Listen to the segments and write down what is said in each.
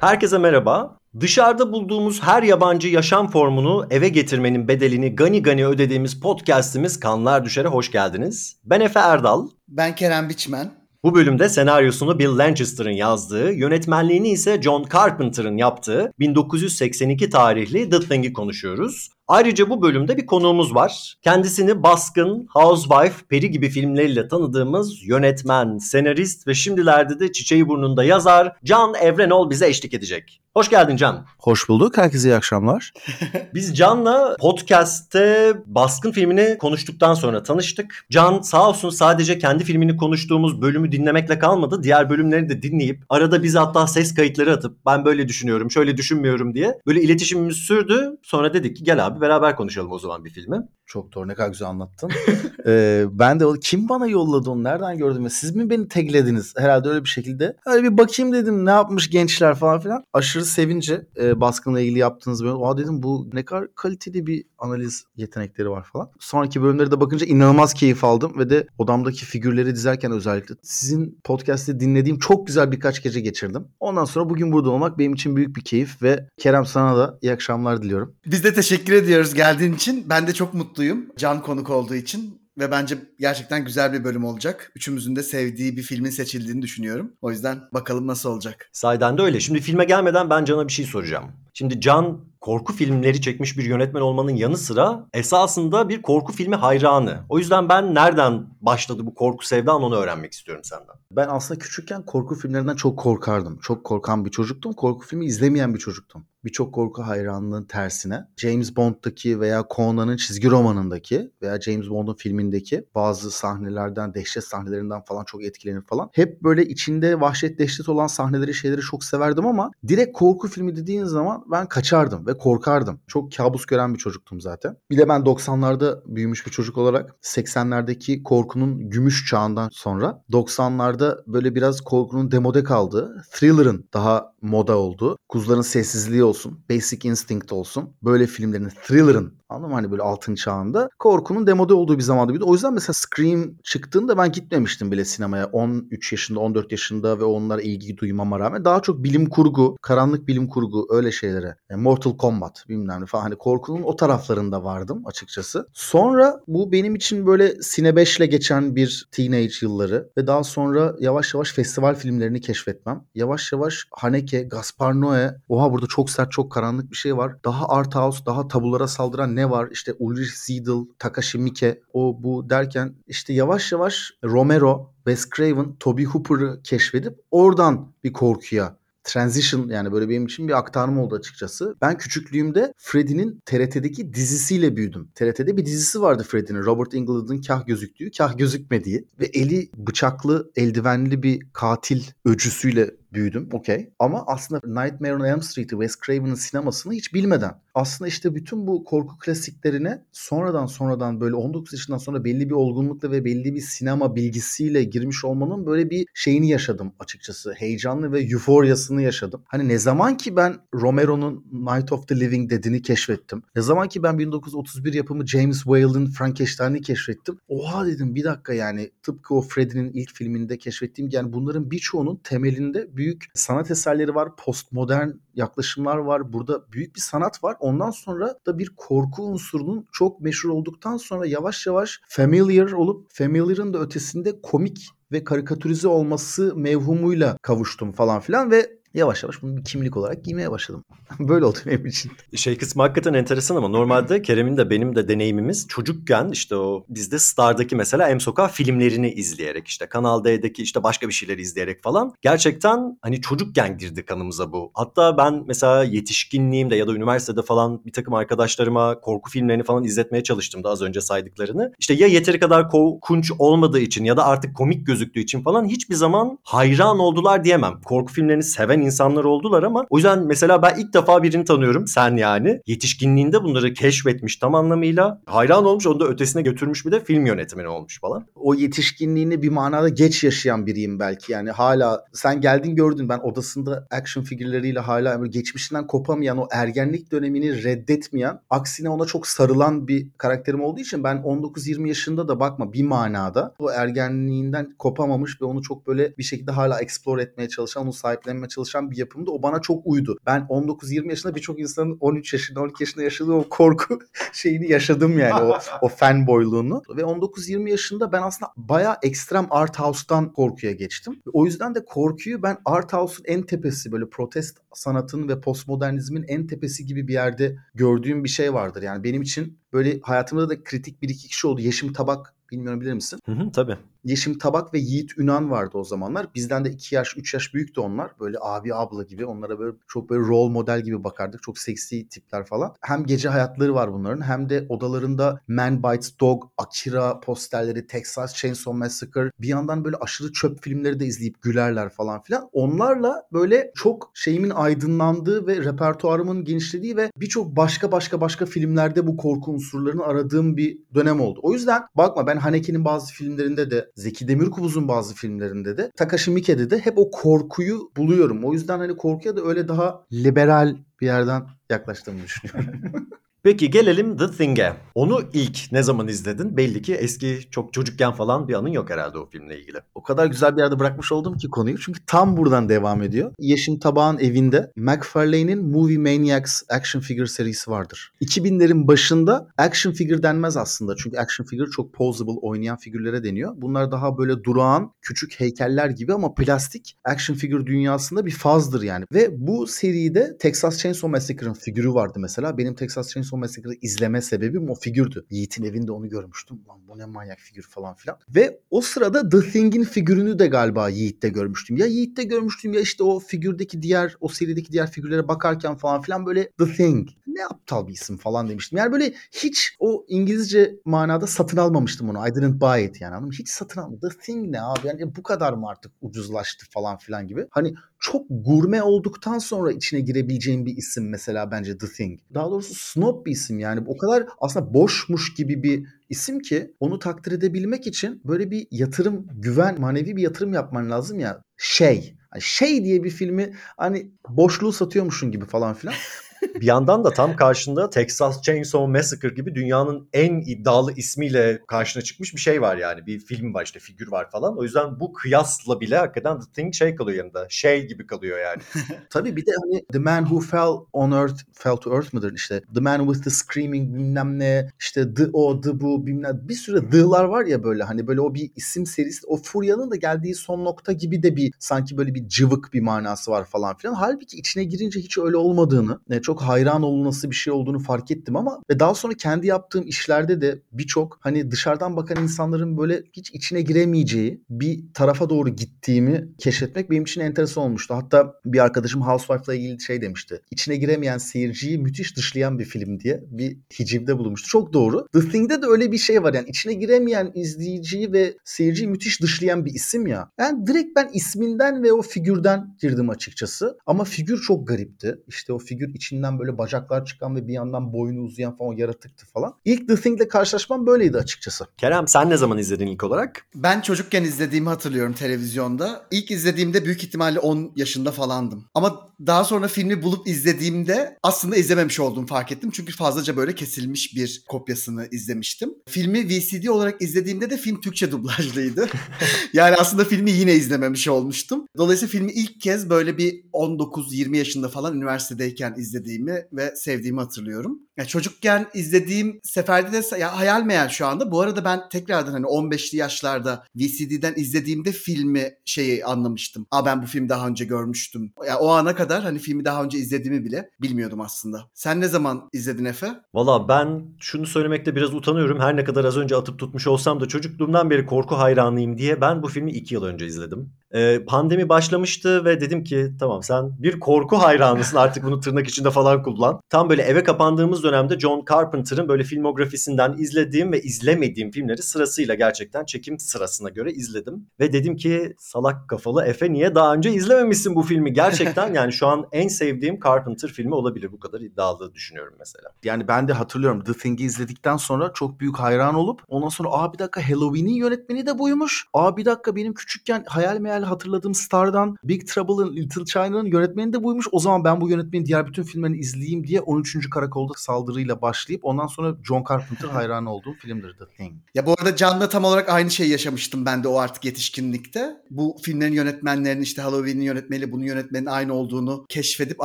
Herkese merhaba. Dışarıda bulduğumuz her yabancı yaşam formunu eve getirmenin bedelini gani gani ödediğimiz podcast'imiz Kanlar Düşer'e hoş geldiniz. Ben Efe Erdal. Ben Kerem Biçmen. Bu bölümde senaryosunu Bill Lancaster'ın yazdığı, yönetmenliğini ise John Carpenter'ın yaptığı 1982 tarihli The Thing'i konuşuyoruz. Ayrıca bu bölümde bir konuğumuz var. Kendisini Baskın, Housewife, Peri gibi filmleriyle tanıdığımız yönetmen, senarist ve şimdilerde de Çiçeği Burnunda yazar Can Evrenol bize eşlik edecek. Hoş geldin Can. Hoş bulduk. Herkese iyi akşamlar. Biz Can'la podcast'te Baskın filmini konuştuktan sonra tanıştık. Can sağ olsun sadece kendi filmini konuştuğumuz bölümü dinlemekle kalmadı. Diğer bölümleri de dinleyip arada bize hatta ses kayıtları atıp ben böyle düşünüyorum, şöyle düşünmüyorum diye böyle iletişimimiz sürdü. Sonra dedik ki gel abi beraber konuşalım o zaman bir filmi. Çok doğru ne kadar güzel anlattın. ee, ben de kim bana yolladı onu nereden gördüm? Siz mi beni taglediniz herhalde öyle bir şekilde. Öyle bir bakayım dedim ne yapmış gençler falan filan. Aşırı sevince e, baskınla ilgili yaptığınız bölüm. Aa dedim bu ne kadar kaliteli bir analiz yetenekleri var falan. Sonraki bölümleri de bakınca inanılmaz keyif aldım ve de odamdaki figürleri dizerken özellikle sizin podcast'te dinlediğim çok güzel birkaç gece geçirdim. Ondan sonra bugün burada olmak benim için büyük bir keyif ve Kerem sana da iyi akşamlar diliyorum. Biz de teşekkür ediyoruz geldiğin için. Ben de çok mutluyum. Can konuk olduğu için ve bence gerçekten güzel bir bölüm olacak. Üçümüzün de sevdiği bir filmin seçildiğini düşünüyorum. O yüzden bakalım nasıl olacak. Sayden de öyle. Şimdi filme gelmeden ben Can'a bir şey soracağım. Şimdi Can korku filmleri çekmiş bir yönetmen olmanın yanı sıra esasında bir korku filmi hayranı. O yüzden ben nereden başladı bu korku sevdan onu öğrenmek istiyorum senden. Ben aslında küçükken korku filmlerinden çok korkardım. Çok korkan bir çocuktum. Korku filmi izlemeyen bir çocuktum. Birçok korku hayranlığının tersine James Bond'daki veya Conan'ın çizgi romanındaki veya James Bond'un filmindeki bazı sahnelerden, dehşet sahnelerinden falan çok etkilenir falan. Hep böyle içinde vahşet dehşet olan sahneleri şeyleri çok severdim ama direkt korku filmi dediğin zaman ben kaçardım ve korkardım. Çok kabus gören bir çocuktum zaten. Bir de ben 90'larda büyümüş bir çocuk olarak 80'lerdeki korkunun gümüş çağından sonra 90'larda böyle biraz korkunun demode kaldığı, thriller'ın daha moda olduğu, kuzuların sessizliği olsun, Basic Instinct olsun, böyle filmlerin, thriller'ın Anladın mı? Hani böyle altın çağında. Korkunun demode olduğu bir zamanda bir de. O yüzden mesela Scream çıktığında ben gitmemiştim bile sinemaya. 13 yaşında, 14 yaşında ve onlara ilgi duymama rağmen. Daha çok bilim kurgu, karanlık bilim kurgu öyle şeylere. Yani Mortal Kombat bilmem ne falan. Hani korkunun o taraflarında vardım açıkçası. Sonra bu benim için böyle Sine 5'le geçen bir teenage yılları ve daha sonra yavaş yavaş festival filmlerini keşfetmem. Yavaş yavaş Haneke, Gaspar Noé, oha burada çok sert, çok karanlık bir şey var. Daha art house, daha tabulara saldıran ne var? İşte Ulrich Seidel, Takashi Miike o bu derken işte yavaş yavaş Romero, Wes Craven, Toby Hooper'ı keşfedip oradan bir korkuya transition yani böyle benim için bir aktarma oldu açıkçası. Ben küçüklüğümde Freddy'nin TRT'deki dizisiyle büyüdüm. TRT'de bir dizisi vardı Freddy'nin. Robert Englund'un kah gözüktüğü, kah gözükmediği ve eli bıçaklı, eldivenli bir katil öcüsüyle büyüdüm okey. Ama aslında Nightmare on Elm Street'i Wes Craven'ın sinemasını hiç bilmeden aslında işte bütün bu korku klasiklerine sonradan sonradan böyle 19 yaşından sonra belli bir olgunlukla ve belli bir sinema bilgisiyle girmiş olmanın böyle bir şeyini yaşadım açıkçası. Heyecanlı ve euforyasını yaşadım. Hani ne zaman ki ben Romero'nun Night of the Living Dead'ini keşfettim. Ne zaman ki ben 1931 yapımı James Whale'ın Frankenstein'i keşfettim. Oha dedim bir dakika yani tıpkı o Freddy'nin ilk filminde keşfettiğim yani bunların birçoğunun temelinde büyük sanat eserleri var, postmodern yaklaşımlar var. Burada büyük bir sanat var. Ondan sonra da bir korku unsurunun çok meşhur olduktan sonra yavaş yavaş familiar olup familiar'ın da ötesinde komik ve karikatürize olması mevhumuyla kavuştum falan filan ve yavaş yavaş bunu bir kimlik olarak giymeye başladım. Böyle oldu benim için. Şey kısmı hakikaten enteresan ama normalde Kerem'in de benim de deneyimimiz çocukken işte o bizde Star'daki mesela M Sokak filmlerini izleyerek işte Kanal D'deki işte başka bir şeyleri izleyerek falan gerçekten hani çocukken girdi kanımıza bu. Hatta ben mesela yetişkinliğimde ya da üniversitede falan bir takım arkadaşlarıma korku filmlerini falan izletmeye çalıştım da az önce saydıklarını. İşte ya yeteri kadar korkunç olmadığı için ya da artık komik gözüktüğü için falan hiçbir zaman hayran oldular diyemem. Korku filmlerini seven seven insanlar oldular ama o yüzden mesela ben ilk defa birini tanıyorum sen yani. Yetişkinliğinde bunları keşfetmiş tam anlamıyla. Hayran olmuş onu da ötesine götürmüş bir de film yönetmeni olmuş falan. O yetişkinliğini bir manada geç yaşayan biriyim belki yani hala sen geldin gördün ben odasında action figürleriyle hala geçmişinden kopamayan o ergenlik dönemini reddetmeyen aksine ona çok sarılan bir karakterim olduğu için ben 19-20 yaşında da bakma bir manada o ergenliğinden kopamamış ve onu çok böyle bir şekilde hala explore etmeye çalışan onu sahiplenmeye çalışan çalışan bir yapımdı. O bana çok uydu. Ben 19-20 yaşında birçok insanın 13 yaşında 12 yaşında yaşadığı o korku şeyini yaşadım yani o, o fanboyluğunu. Ve 19-20 yaşında ben aslında bayağı ekstrem art house'tan korkuya geçtim. O yüzden de korkuyu ben art house'un en tepesi böyle protest sanatın ve postmodernizmin en tepesi gibi bir yerde gördüğüm bir şey vardır. Yani benim için böyle hayatımda da kritik bir iki kişi oldu. Yeşim Tabak bilmiyorum bilir misin? Hı hı, tabii. Yeşim Tabak ve Yiğit Ünan vardı o zamanlar. Bizden de 2 yaş 3 yaş büyüktü onlar. Böyle abi abla gibi onlara böyle çok böyle rol model gibi bakardık. Çok seksi tipler falan. Hem gece hayatları var bunların hem de odalarında Man Bites Dog, Akira posterleri, Texas Chainsaw Massacre bir yandan böyle aşırı çöp filmleri de izleyip gülerler falan filan. Onlarla böyle çok şeyimin aydınlandığı ve repertuarımın genişlediği ve birçok başka başka başka filmlerde bu korku unsurlarını aradığım bir dönem oldu. O yüzden bakma ben Haneke'nin bazı filmlerinde de Zeki Demirkubuz'un bazı filmlerinde de Takashi Miike'de de hep o korkuyu buluyorum. O yüzden hani korkuya da öyle daha liberal bir yerden yaklaştığımı düşünüyorum. Peki gelelim The Thing'e. Onu ilk ne zaman izledin? Belli ki eski çok çocukken falan bir anın yok herhalde o filmle ilgili. o kadar güzel bir yerde bırakmış oldum ki konuyu. Çünkü tam buradan devam ediyor. Yeşim Tabağ'ın evinde McFarlane'in Movie Maniacs action figure serisi vardır. 2000'lerin başında action figure denmez aslında. Çünkü action figure çok posable oynayan figürlere deniyor. Bunlar daha böyle durağan küçük heykeller gibi ama plastik action figure dünyasında bir fazdır yani. Ve bu seride Texas Chainsaw Massacre'ın figürü vardı mesela. Benim Texas Chainsaw Massacre'ı izleme sebebim o figürdü. Yiğit'in evinde onu görmüştüm. Lan bu ne manyak figür falan filan. Ve o sırada The Thing'in figürünü de galiba Yiğit'te görmüştüm. Ya Yiğit'te görmüştüm ya işte o figürdeki diğer, o serideki diğer figürlere bakarken falan filan böyle The Thing. Ne aptal bir isim falan demiştim. Yani böyle hiç o İngilizce manada satın almamıştım onu. I didn't buy it yani anladın mı? Hiç satın almadım. The Thing ne abi? Yani bu kadar mı artık ucuzlaştı falan filan gibi. Hani çok gurme olduktan sonra içine girebileceğin bir isim mesela bence The Thing. Daha doğrusu snob bir isim yani. O kadar aslında boşmuş gibi bir isim ki onu takdir edebilmek için böyle bir yatırım, güven, manevi bir yatırım yapman lazım ya. Şey. Hani şey diye bir filmi hani boşluğu satıyormuşsun gibi falan filan. bir yandan da tam karşında Texas Chainsaw Massacre gibi dünyanın en iddialı ismiyle karşına çıkmış bir şey var yani. Bir film var işte figür var falan. O yüzden bu kıyasla bile hakikaten The Thing şey kalıyor yanında. Şey gibi kalıyor yani. Tabii bir de hani The Man Who Fell on Earth, Fell to Earth mıdır işte The Man with the Screaming bilmem ne işte The O, The Bu bilmem bir sürü The'lar var ya böyle hani böyle o bir isim serisi o furyanın da geldiği son nokta gibi de bir sanki böyle bir cıvık bir manası var falan filan. Halbuki içine girince hiç öyle olmadığını ne çok hayran olunası bir şey olduğunu fark ettim ama ve daha sonra kendi yaptığım işlerde de birçok hani dışarıdan bakan insanların böyle hiç içine giremeyeceği bir tarafa doğru gittiğimi keşfetmek benim için enteresan olmuştu. Hatta bir arkadaşım Housewife'la ilgili şey demişti. İçine giremeyen seyirciyi müthiş dışlayan bir film diye bir hicivde bulunmuştu. Çok doğru. The Thing'de de öyle bir şey var yani içine giremeyen izleyiciyi ve seyirciyi müthiş dışlayan bir isim ya. Yani direkt ben isminden ve o figürden girdim açıkçası. Ama figür çok garipti. İşte o figür içinden böyle bacaklar çıkan ve bir yandan boynu uzayan falan o yaratıktı falan. İlk The Thing'le karşılaşmam böyleydi açıkçası. Kerem sen ne zaman izledin ilk olarak? Ben çocukken izlediğimi hatırlıyorum televizyonda. İlk izlediğimde büyük ihtimalle 10 yaşında falandım. Ama daha sonra filmi bulup izlediğimde aslında izlememiş olduğumu fark ettim. Çünkü fazlaca böyle kesilmiş bir kopyasını izlemiştim. Filmi VCD olarak izlediğimde de film Türkçe dublajlıydı. yani aslında filmi yine izlememiş olmuştum. Dolayısıyla filmi ilk kez böyle bir 19-20 yaşında falan üniversitedeyken izlediğimi ve sevdiğimi hatırlıyorum. Ya çocukken izlediğim seferde de ya hayal meyal şu anda. Bu arada ben tekrardan hani 15'li yaşlarda VCD'den izlediğimde filmi şeyi anlamıştım. Aa ben bu filmi daha önce görmüştüm. Ya o ana kadar hani filmi daha önce izlediğimi bile bilmiyordum aslında. Sen ne zaman izledin Efe? Valla ben şunu söylemekte biraz utanıyorum. Her ne kadar az önce atıp tutmuş olsam da çocukluğumdan beri korku hayranıyım diye ben bu filmi 2 yıl önce izledim. Ee, pandemi başlamıştı ve dedim ki tamam sen bir korku hayranısın artık bunu tırnak içinde falan kullan. Tam böyle eve kapandığımız dönemde John Carpenter'ın böyle filmografisinden izlediğim ve izlemediğim filmleri sırasıyla gerçekten çekim sırasına göre izledim. Ve dedim ki salak kafalı Efe niye daha önce izlememişsin bu filmi? Gerçekten yani şu an en sevdiğim Carpenter filmi olabilir. Bu kadar iddialı düşünüyorum mesela. Yani ben de hatırlıyorum The Thing'i izledikten sonra çok büyük hayran olup ondan sonra aa bir dakika Halloween'in yönetmeni de buymuş. Aa bir dakika benim küçükken hayal meyal hayal hatırladığım Star'dan Big Trouble in Little China'nın yönetmeni de buymuş. O zaman ben bu yönetmenin diğer bütün filmlerini izleyeyim diye 13. Karakolda saldırıyla başlayıp ondan sonra John Carpenter hayranı olduğum filmdir The Thing. Ya bu arada Can'la tam olarak aynı şeyi yaşamıştım ben de o artık yetişkinlikte. Bu filmlerin yönetmenlerinin işte Halloween'in yönetmeniyle bunun yönetmenin aynı olduğunu keşfedip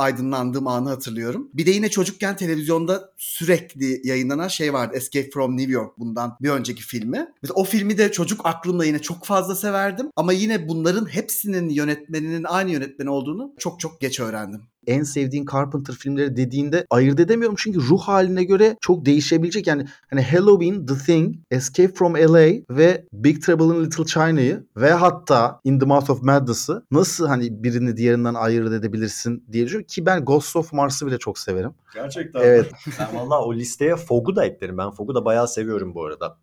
aydınlandığım anı hatırlıyorum. Bir de yine çocukken televizyonda sürekli yayınlanan şey vardı. Escape from New York bundan bir önceki filmi. Mesela o filmi de çocuk aklımda yine çok fazla severdim. Ama yine bunların hepsinin yönetmeninin aynı yönetmeni olduğunu çok çok geç öğrendim en sevdiğin Carpenter filmleri dediğinde ayırt edemiyorum çünkü ruh haline göre çok değişebilecek. Yani hani Halloween, The Thing, Escape from LA ve Big Trouble in Little China'yı ve hatta In the Mouth of Madness'ı nasıl hani birini diğerinden ayırt edebilirsin diye düşünüyorum ki ben Ghost of Mars'ı bile çok severim. Gerçekten. Evet. Ben valla o listeye Fog'u da eklerim. Ben Fog'u da bayağı seviyorum bu arada.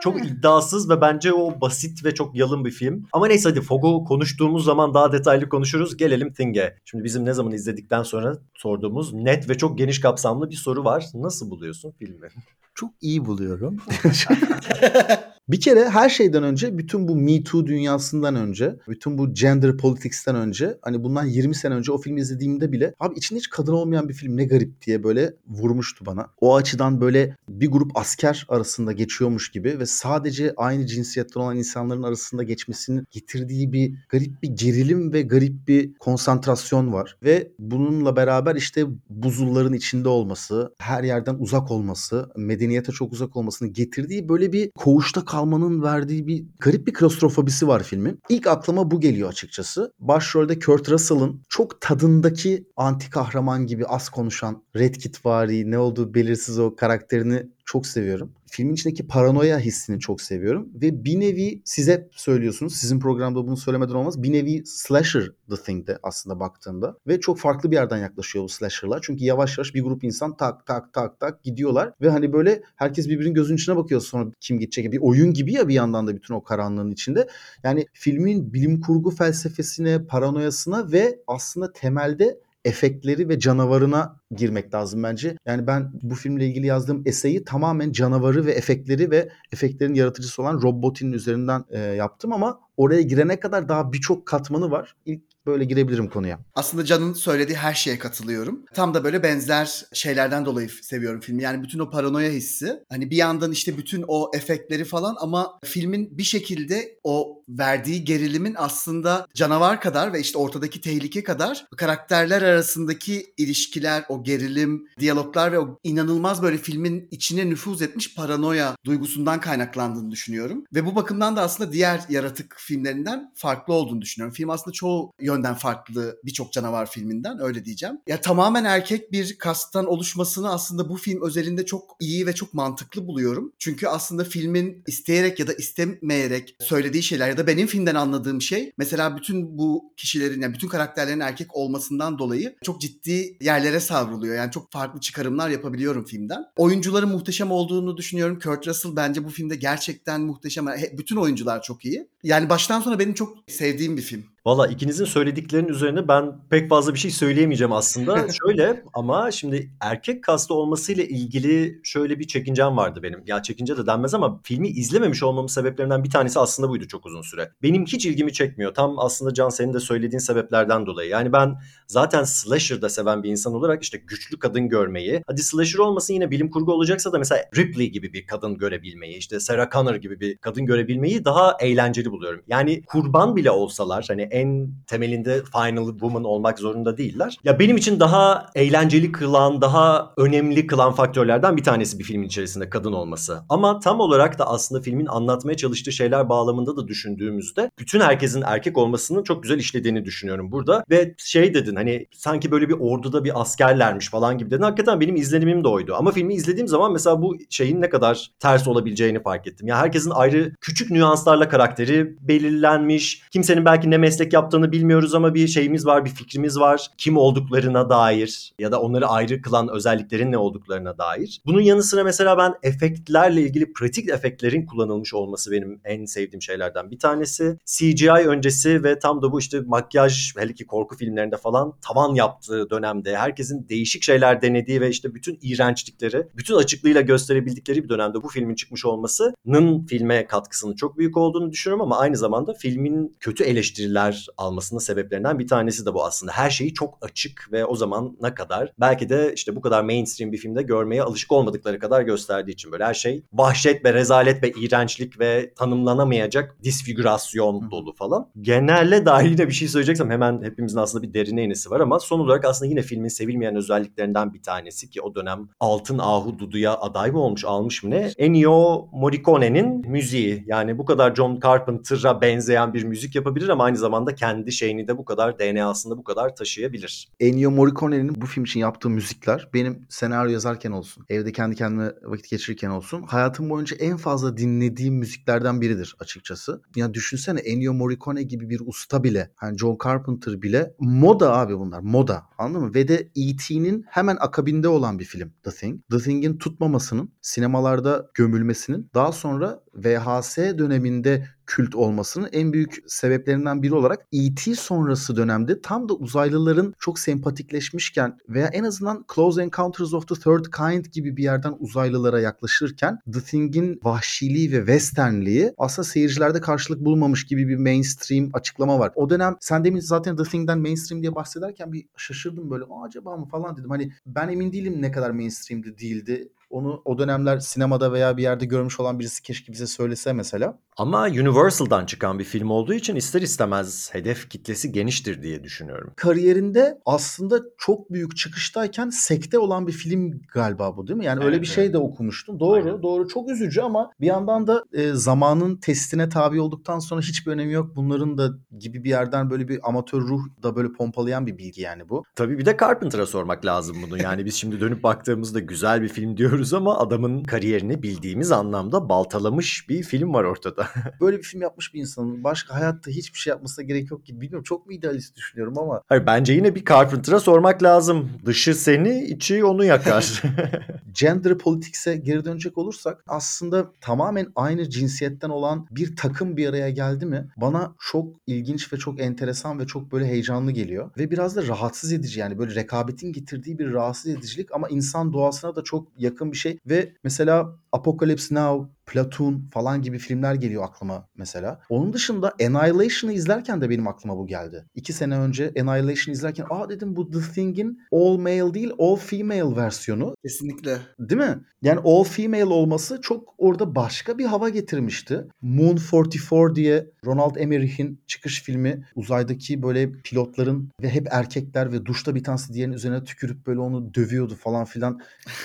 Çok iddiasız ve bence o basit ve çok yalın bir film. Ama neyse hadi Fog'u konuştuğumuz zaman daha detaylı konuşuruz. Gelelim Thing'e. Şimdi bizim ne zaman izledikten sonra sorduğumuz net ve çok geniş kapsamlı bir soru var. Nasıl buluyorsun filmi? Çok iyi buluyorum. Bir kere her şeyden önce bütün bu Me Too dünyasından önce, bütün bu gender politics'ten önce hani bundan 20 sene önce o filmi izlediğimde bile abi içinde hiç kadın olmayan bir film ne garip diye böyle vurmuştu bana. O açıdan böyle bir grup asker arasında geçiyormuş gibi ve sadece aynı cinsiyetten olan insanların arasında geçmesinin getirdiği bir garip bir gerilim ve garip bir konsantrasyon var. Ve bununla beraber işte buzulların içinde olması, her yerden uzak olması, medeniyete çok uzak olmasını getirdiği böyle bir koğuşta kal kalmanın verdiği bir garip bir klostrofobisi var filmin. İlk aklıma bu geliyor açıkçası. Başrolde Kurt Russell'ın çok tadındaki anti kahraman gibi az konuşan Red Kit vari ne olduğu belirsiz o karakterini çok seviyorum. Filmin içindeki paranoya hissini çok seviyorum. Ve bir nevi size söylüyorsunuz. Sizin programda bunu söylemeden olmaz. Bir nevi slasher The Thing'de aslında baktığında. Ve çok farklı bir yerden yaklaşıyor bu slasher'lar. Çünkü yavaş yavaş bir grup insan tak tak tak tak gidiyorlar. Ve hani böyle herkes birbirinin gözünün içine bakıyor sonra kim gidecek. Bir oyun gibi ya bir yandan da bütün o karanlığın içinde. Yani filmin bilim kurgu felsefesine, paranoyasına ve aslında temelde efektleri ve canavarına girmek lazım bence. Yani ben bu filmle ilgili yazdığım eseyi tamamen canavarı ve efektleri ve efektlerin yaratıcısı olan Rob Bottin'in üzerinden e, yaptım ama oraya girene kadar daha birçok katmanı var. İlk böyle girebilirim konuya. Aslında Can'ın söylediği her şeye katılıyorum. Tam da böyle benzer şeylerden dolayı seviyorum filmi. Yani bütün o paranoya hissi. Hani bir yandan işte bütün o efektleri falan ama filmin bir şekilde o verdiği gerilimin aslında canavar kadar ve işte ortadaki tehlike kadar karakterler arasındaki ilişkiler, o gerilim, diyaloglar ve o inanılmaz böyle filmin içine nüfuz etmiş paranoya duygusundan kaynaklandığını düşünüyorum. Ve bu bakımdan da aslında diğer yaratık filmlerinden farklı olduğunu düşünüyorum. Film aslında çoğu yönden farklı birçok canavar filminden öyle diyeceğim. Ya tamamen erkek bir kastan oluşmasını aslında bu film özelinde çok iyi ve çok mantıklı buluyorum. Çünkü aslında filmin isteyerek ya da istemeyerek söylediği şeyler ya da benim filmden anladığım şey mesela bütün bu kişilerin yani bütün karakterlerin erkek olmasından dolayı çok ciddi yerlere savruluyor. Yani çok farklı çıkarımlar yapabiliyorum filmden. Oyuncuların muhteşem olduğunu düşünüyorum. Kurt Russell bence bu filmde gerçekten muhteşem. Bütün oyuncular çok iyi. Yani baştan sona benim çok sevdiğim bir film. Valla ikinizin söylediklerinin üzerine ben pek fazla bir şey söyleyemeyeceğim aslında. şöyle ama şimdi erkek kasta olmasıyla ilgili şöyle bir çekincem vardı benim. Ya çekince de denmez ama filmi izlememiş olmamın sebeplerinden bir tanesi aslında buydu çok uzun süre. Benim hiç ilgimi çekmiyor. Tam aslında Can senin de söylediğin sebeplerden dolayı. Yani ben zaten slasher da seven bir insan olarak işte güçlü kadın görmeyi, hadi slasher olmasın yine bilim kurgu olacaksa da mesela Ripley gibi bir kadın görebilmeyi, işte Sarah Connor gibi bir kadın görebilmeyi daha eğlenceli buluyorum. Yani kurban bile olsalar hani en temelinde Final Woman olmak zorunda değiller. Ya benim için daha eğlenceli kılan, daha önemli kılan faktörlerden bir tanesi bir filmin içerisinde kadın olması. Ama tam olarak da aslında filmin anlatmaya çalıştığı şeyler bağlamında da düşündüğümüzde bütün herkesin erkek olmasının çok güzel işlediğini düşünüyorum burada. Ve şey dedin hani sanki böyle bir orduda bir askerlermiş falan gibi dedin. Hakikaten benim izlenimim de oydu. Ama filmi izlediğim zaman mesela bu şeyin ne kadar ters olabileceğini fark ettim. Ya herkesin ayrı küçük nüanslarla karakteri belirlenmiş. Kimsenin belki ne meslek yaptığını bilmiyoruz ama bir şeyimiz var, bir fikrimiz var. Kim olduklarına dair ya da onları ayrı kılan özelliklerin ne olduklarına dair. Bunun yanı sıra mesela ben efektlerle ilgili pratik efektlerin kullanılmış olması benim en sevdiğim şeylerden bir tanesi. CGI öncesi ve tam da bu işte makyaj hele ki korku filmlerinde falan tavan yaptığı dönemde herkesin değişik şeyler denediği ve işte bütün iğrençlikleri bütün açıklığıyla gösterebildikleri bir dönemde bu filmin çıkmış olmasının filme katkısının çok büyük olduğunu düşünüyorum ama aynı zamanda filmin kötü eleştiriler yer almasının sebeplerinden bir tanesi de bu aslında. Her şeyi çok açık ve o zaman ne kadar belki de işte bu kadar mainstream bir filmde görmeye alışık olmadıkları kadar gösterdiği için böyle her şey vahşet ve rezalet ve iğrençlik ve tanımlanamayacak disfigürasyon dolu falan. Genelle dair yine bir şey söyleyeceksem hemen hepimizin aslında bir derine inisi var ama son olarak aslında yine filmin sevilmeyen özelliklerinden bir tanesi ki o dönem Altın Ahu Dudu'ya aday mı olmuş almış mı ne? Ennio Morricone'nin müziği. Yani bu kadar John Carpenter'a benzeyen bir müzik yapabilir ama aynı zamanda kendi şeyini de bu kadar DNA'sında bu kadar taşıyabilir. Ennio Morricone'nin bu film için yaptığı müzikler benim senaryo yazarken olsun, evde kendi kendime vakit geçirirken olsun hayatım boyunca en fazla dinlediğim müziklerden biridir açıkçası. Ya düşünsene Ennio Morricone gibi bir usta bile, hani John Carpenter bile moda abi bunlar, moda. Anladın mı? Ve de E.T.'nin hemen akabinde olan bir film The Thing. The Thing'in tutmamasının, sinemalarda gömülmesinin daha sonra VHS döneminde kült olmasının en büyük sebeplerinden biri olarak E.T. sonrası dönemde tam da uzaylıların çok sempatikleşmişken veya en azından Close Encounters of the Third Kind gibi bir yerden uzaylılara yaklaşırken The Thing'in vahşiliği ve westernliği aslında seyircilerde karşılık bulmamış gibi bir mainstream açıklama var. O dönem sen demin zaten The Thing'den mainstream diye bahsederken bir şaşırdım böyle acaba mı falan dedim. Hani ben emin değilim ne kadar mainstream'di değildi. Onu o dönemler sinemada veya bir yerde görmüş olan birisi keşke bize söylese mesela. Ama Universal'dan çıkan bir film olduğu için ister istemez hedef kitlesi geniştir diye düşünüyorum. Kariyerinde aslında çok büyük çıkıştayken sekte olan bir film galiba bu değil mi? Yani öyle Evet, bir şey de okumuştum. Doğru, Aynen. doğru. Çok üzücü ama bir yandan da e, zamanın testine tabi olduktan sonra hiçbir önemi yok. Bunların da gibi bir yerden böyle bir amatör ruh da böyle pompalayan bir bilgi yani bu. Tabii bir de Carpenter'a sormak lazım bunu. Yani biz şimdi dönüp baktığımızda güzel bir film diyoruz ama adamın kariyerini bildiğimiz anlamda baltalamış bir film var ortada. Böyle bir film yapmış bir insanın başka hayatta hiçbir şey yapmasına gerek yok gibi. Bilmiyorum çok mu idealist düşünüyorum ama Hayır bence yine bir Carpenter'a sormak lazım. Dışı seni, içi onu yakar. gender politics'e geri dönecek olursak aslında tamamen aynı cinsiyetten olan bir takım bir araya geldi mi bana çok ilginç ve çok enteresan ve çok böyle heyecanlı geliyor. Ve biraz da rahatsız edici yani böyle rekabetin getirdiği bir rahatsız edicilik ama insan doğasına da çok yakın bir şey. Ve mesela Apocalypse Now, Platoon falan gibi filmler geliyor aklıma mesela. Onun dışında Annihilation'ı izlerken de benim aklıma bu geldi. İki sene önce Annihilation izlerken aa dedim bu The Thing'in all male değil all female versiyonu. Kesinlikle. Değil mi? Yani all female olması çok orada başka bir hava getirmişti. Moon 44 diye Ronald Emmerich'in çıkış filmi uzaydaki böyle pilotların ve hep erkekler ve duşta bir tanesi diğerinin üzerine tükürüp böyle onu dövüyordu falan filan.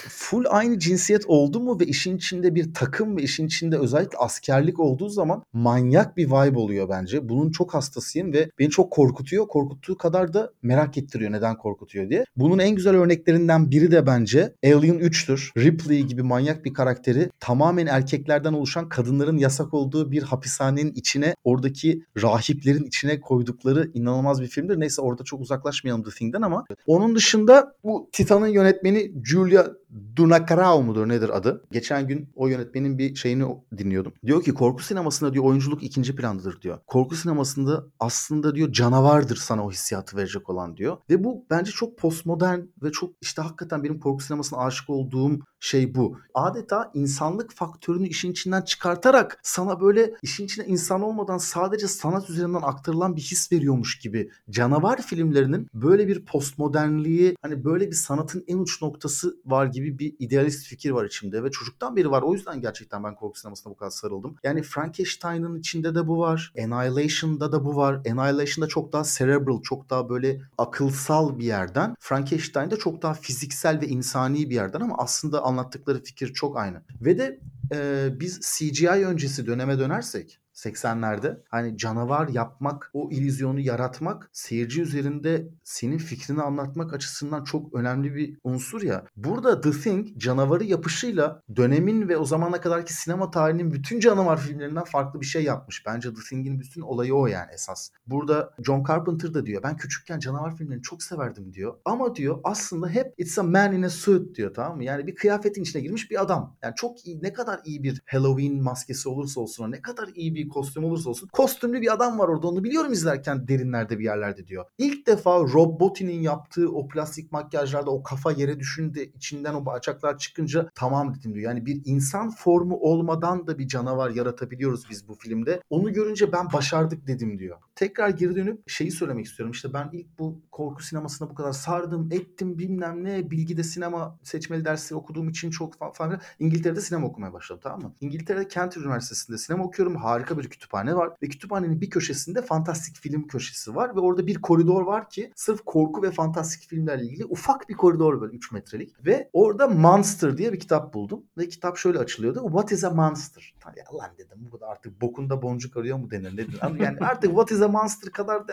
Full aynı cinsiyet oldu mu ve işin içinde bir takım ve işin içinde özellikle askerlik olduğu zaman manyak bir vibe oluyor bence. Bunun çok hastasıyım ve beni çok korkutuyor. Korkuttuğu kadar da merak ettiriyor neden korkutuyor diye. Bunun en güzel örneklerinden biri de bence Alien 3'tür. Ripley gibi manyak bir karakteri tamamen erkeklerden oluşan kadınların yasak olduğu bir hapishanenin içine oradaki rahiplerin içine koydukları inanılmaz bir filmdir. Neyse orada çok uzaklaşmayalım The Thing'den ama onun dışında bu Titan'ın yönetmeni Julia Dunakarao mudur nedir adı? Geçen gün o yönetmenin bir şeyini dinliyordum. Diyor ki korku sinemasında diyor oyunculuk ikinci plandadır diyor. Korku sinemasında aslında diyor canavardır sana o hissiyatı verecek olan diyor. Ve bu bence çok postmodern ve çok işte hakikaten benim korku sinemasına aşık olduğum şey bu. Adeta insanlık faktörünü işin içinden çıkartarak sana böyle işin içine insan olmadan sadece sanat üzerinden aktarılan bir his veriyormuş gibi. Canavar filmlerinin böyle bir postmodernliği hani böyle bir sanatın en uç noktası var gibi bir idealist fikir var içimde ve çocuktan beri var. O yüzden gerçekten ben korku sinemasına bu kadar sarıldım. Yani Frankenstein'ın içinde de bu var. Annihilation'da da bu var. Annihilation'da çok daha cerebral, çok daha böyle akılsal bir yerden. Frankenstein'da çok daha fiziksel ve insani bir yerden ama aslında anlattıkları fikir çok aynı. Ve de e, biz CGI öncesi döneme dönersek 80'lerde hani canavar yapmak, o illüzyonu yaratmak seyirci üzerinde senin fikrini anlatmak açısından çok önemli bir unsur ya. Burada The Thing canavarı yapışıyla dönemin ve o zamana kadarki sinema tarihinin bütün canavar filmlerinden farklı bir şey yapmış. Bence The Thing'in bütün olayı o yani esas. Burada John Carpenter da diyor ben küçükken canavar filmlerini çok severdim diyor. Ama diyor aslında hep it's a man in a suit diyor tamam mı? Yani bir kıyafetin içine girmiş bir adam. Yani çok iyi ne kadar iyi bir Halloween maskesi olursa olsun ne kadar iyi bir kostüm olursa olsun kostümlü bir adam var orada onu biliyorum izlerken derinlerde bir yerlerde diyor. İlk defa Rob Bottin'in yaptığı o plastik makyajlarda o kafa yere düşünde içinden o bacaklar çıkınca tamam dedim diyor. Yani bir insan formu olmadan da bir canavar yaratabiliyoruz biz bu filmde. Onu görünce ben başardık dedim diyor. Tekrar geri dönüp şeyi söylemek istiyorum. İşte ben ilk bu korku sinemasına bu kadar sardım, ettim bilmem ne. Bilgide sinema seçmeli dersi okuduğum için çok falan. İngiltere'de sinema okumaya başladım tamam mı? İngiltere'de Kent Üniversitesi'nde sinema okuyorum. Harika bir kütüphane var. Ve kütüphanenin bir köşesinde fantastik film köşesi var. Ve orada bir koridor var ki sırf korku ve fantastik filmlerle ilgili ufak bir koridor böyle 3 metrelik. Ve orada Monster diye bir kitap buldum. Ve kitap şöyle açılıyordu. What is a monster? Ya lan dedim bu kadar artık bokunda boncuk arıyor mu denir nedir? Yani artık what is monster kadar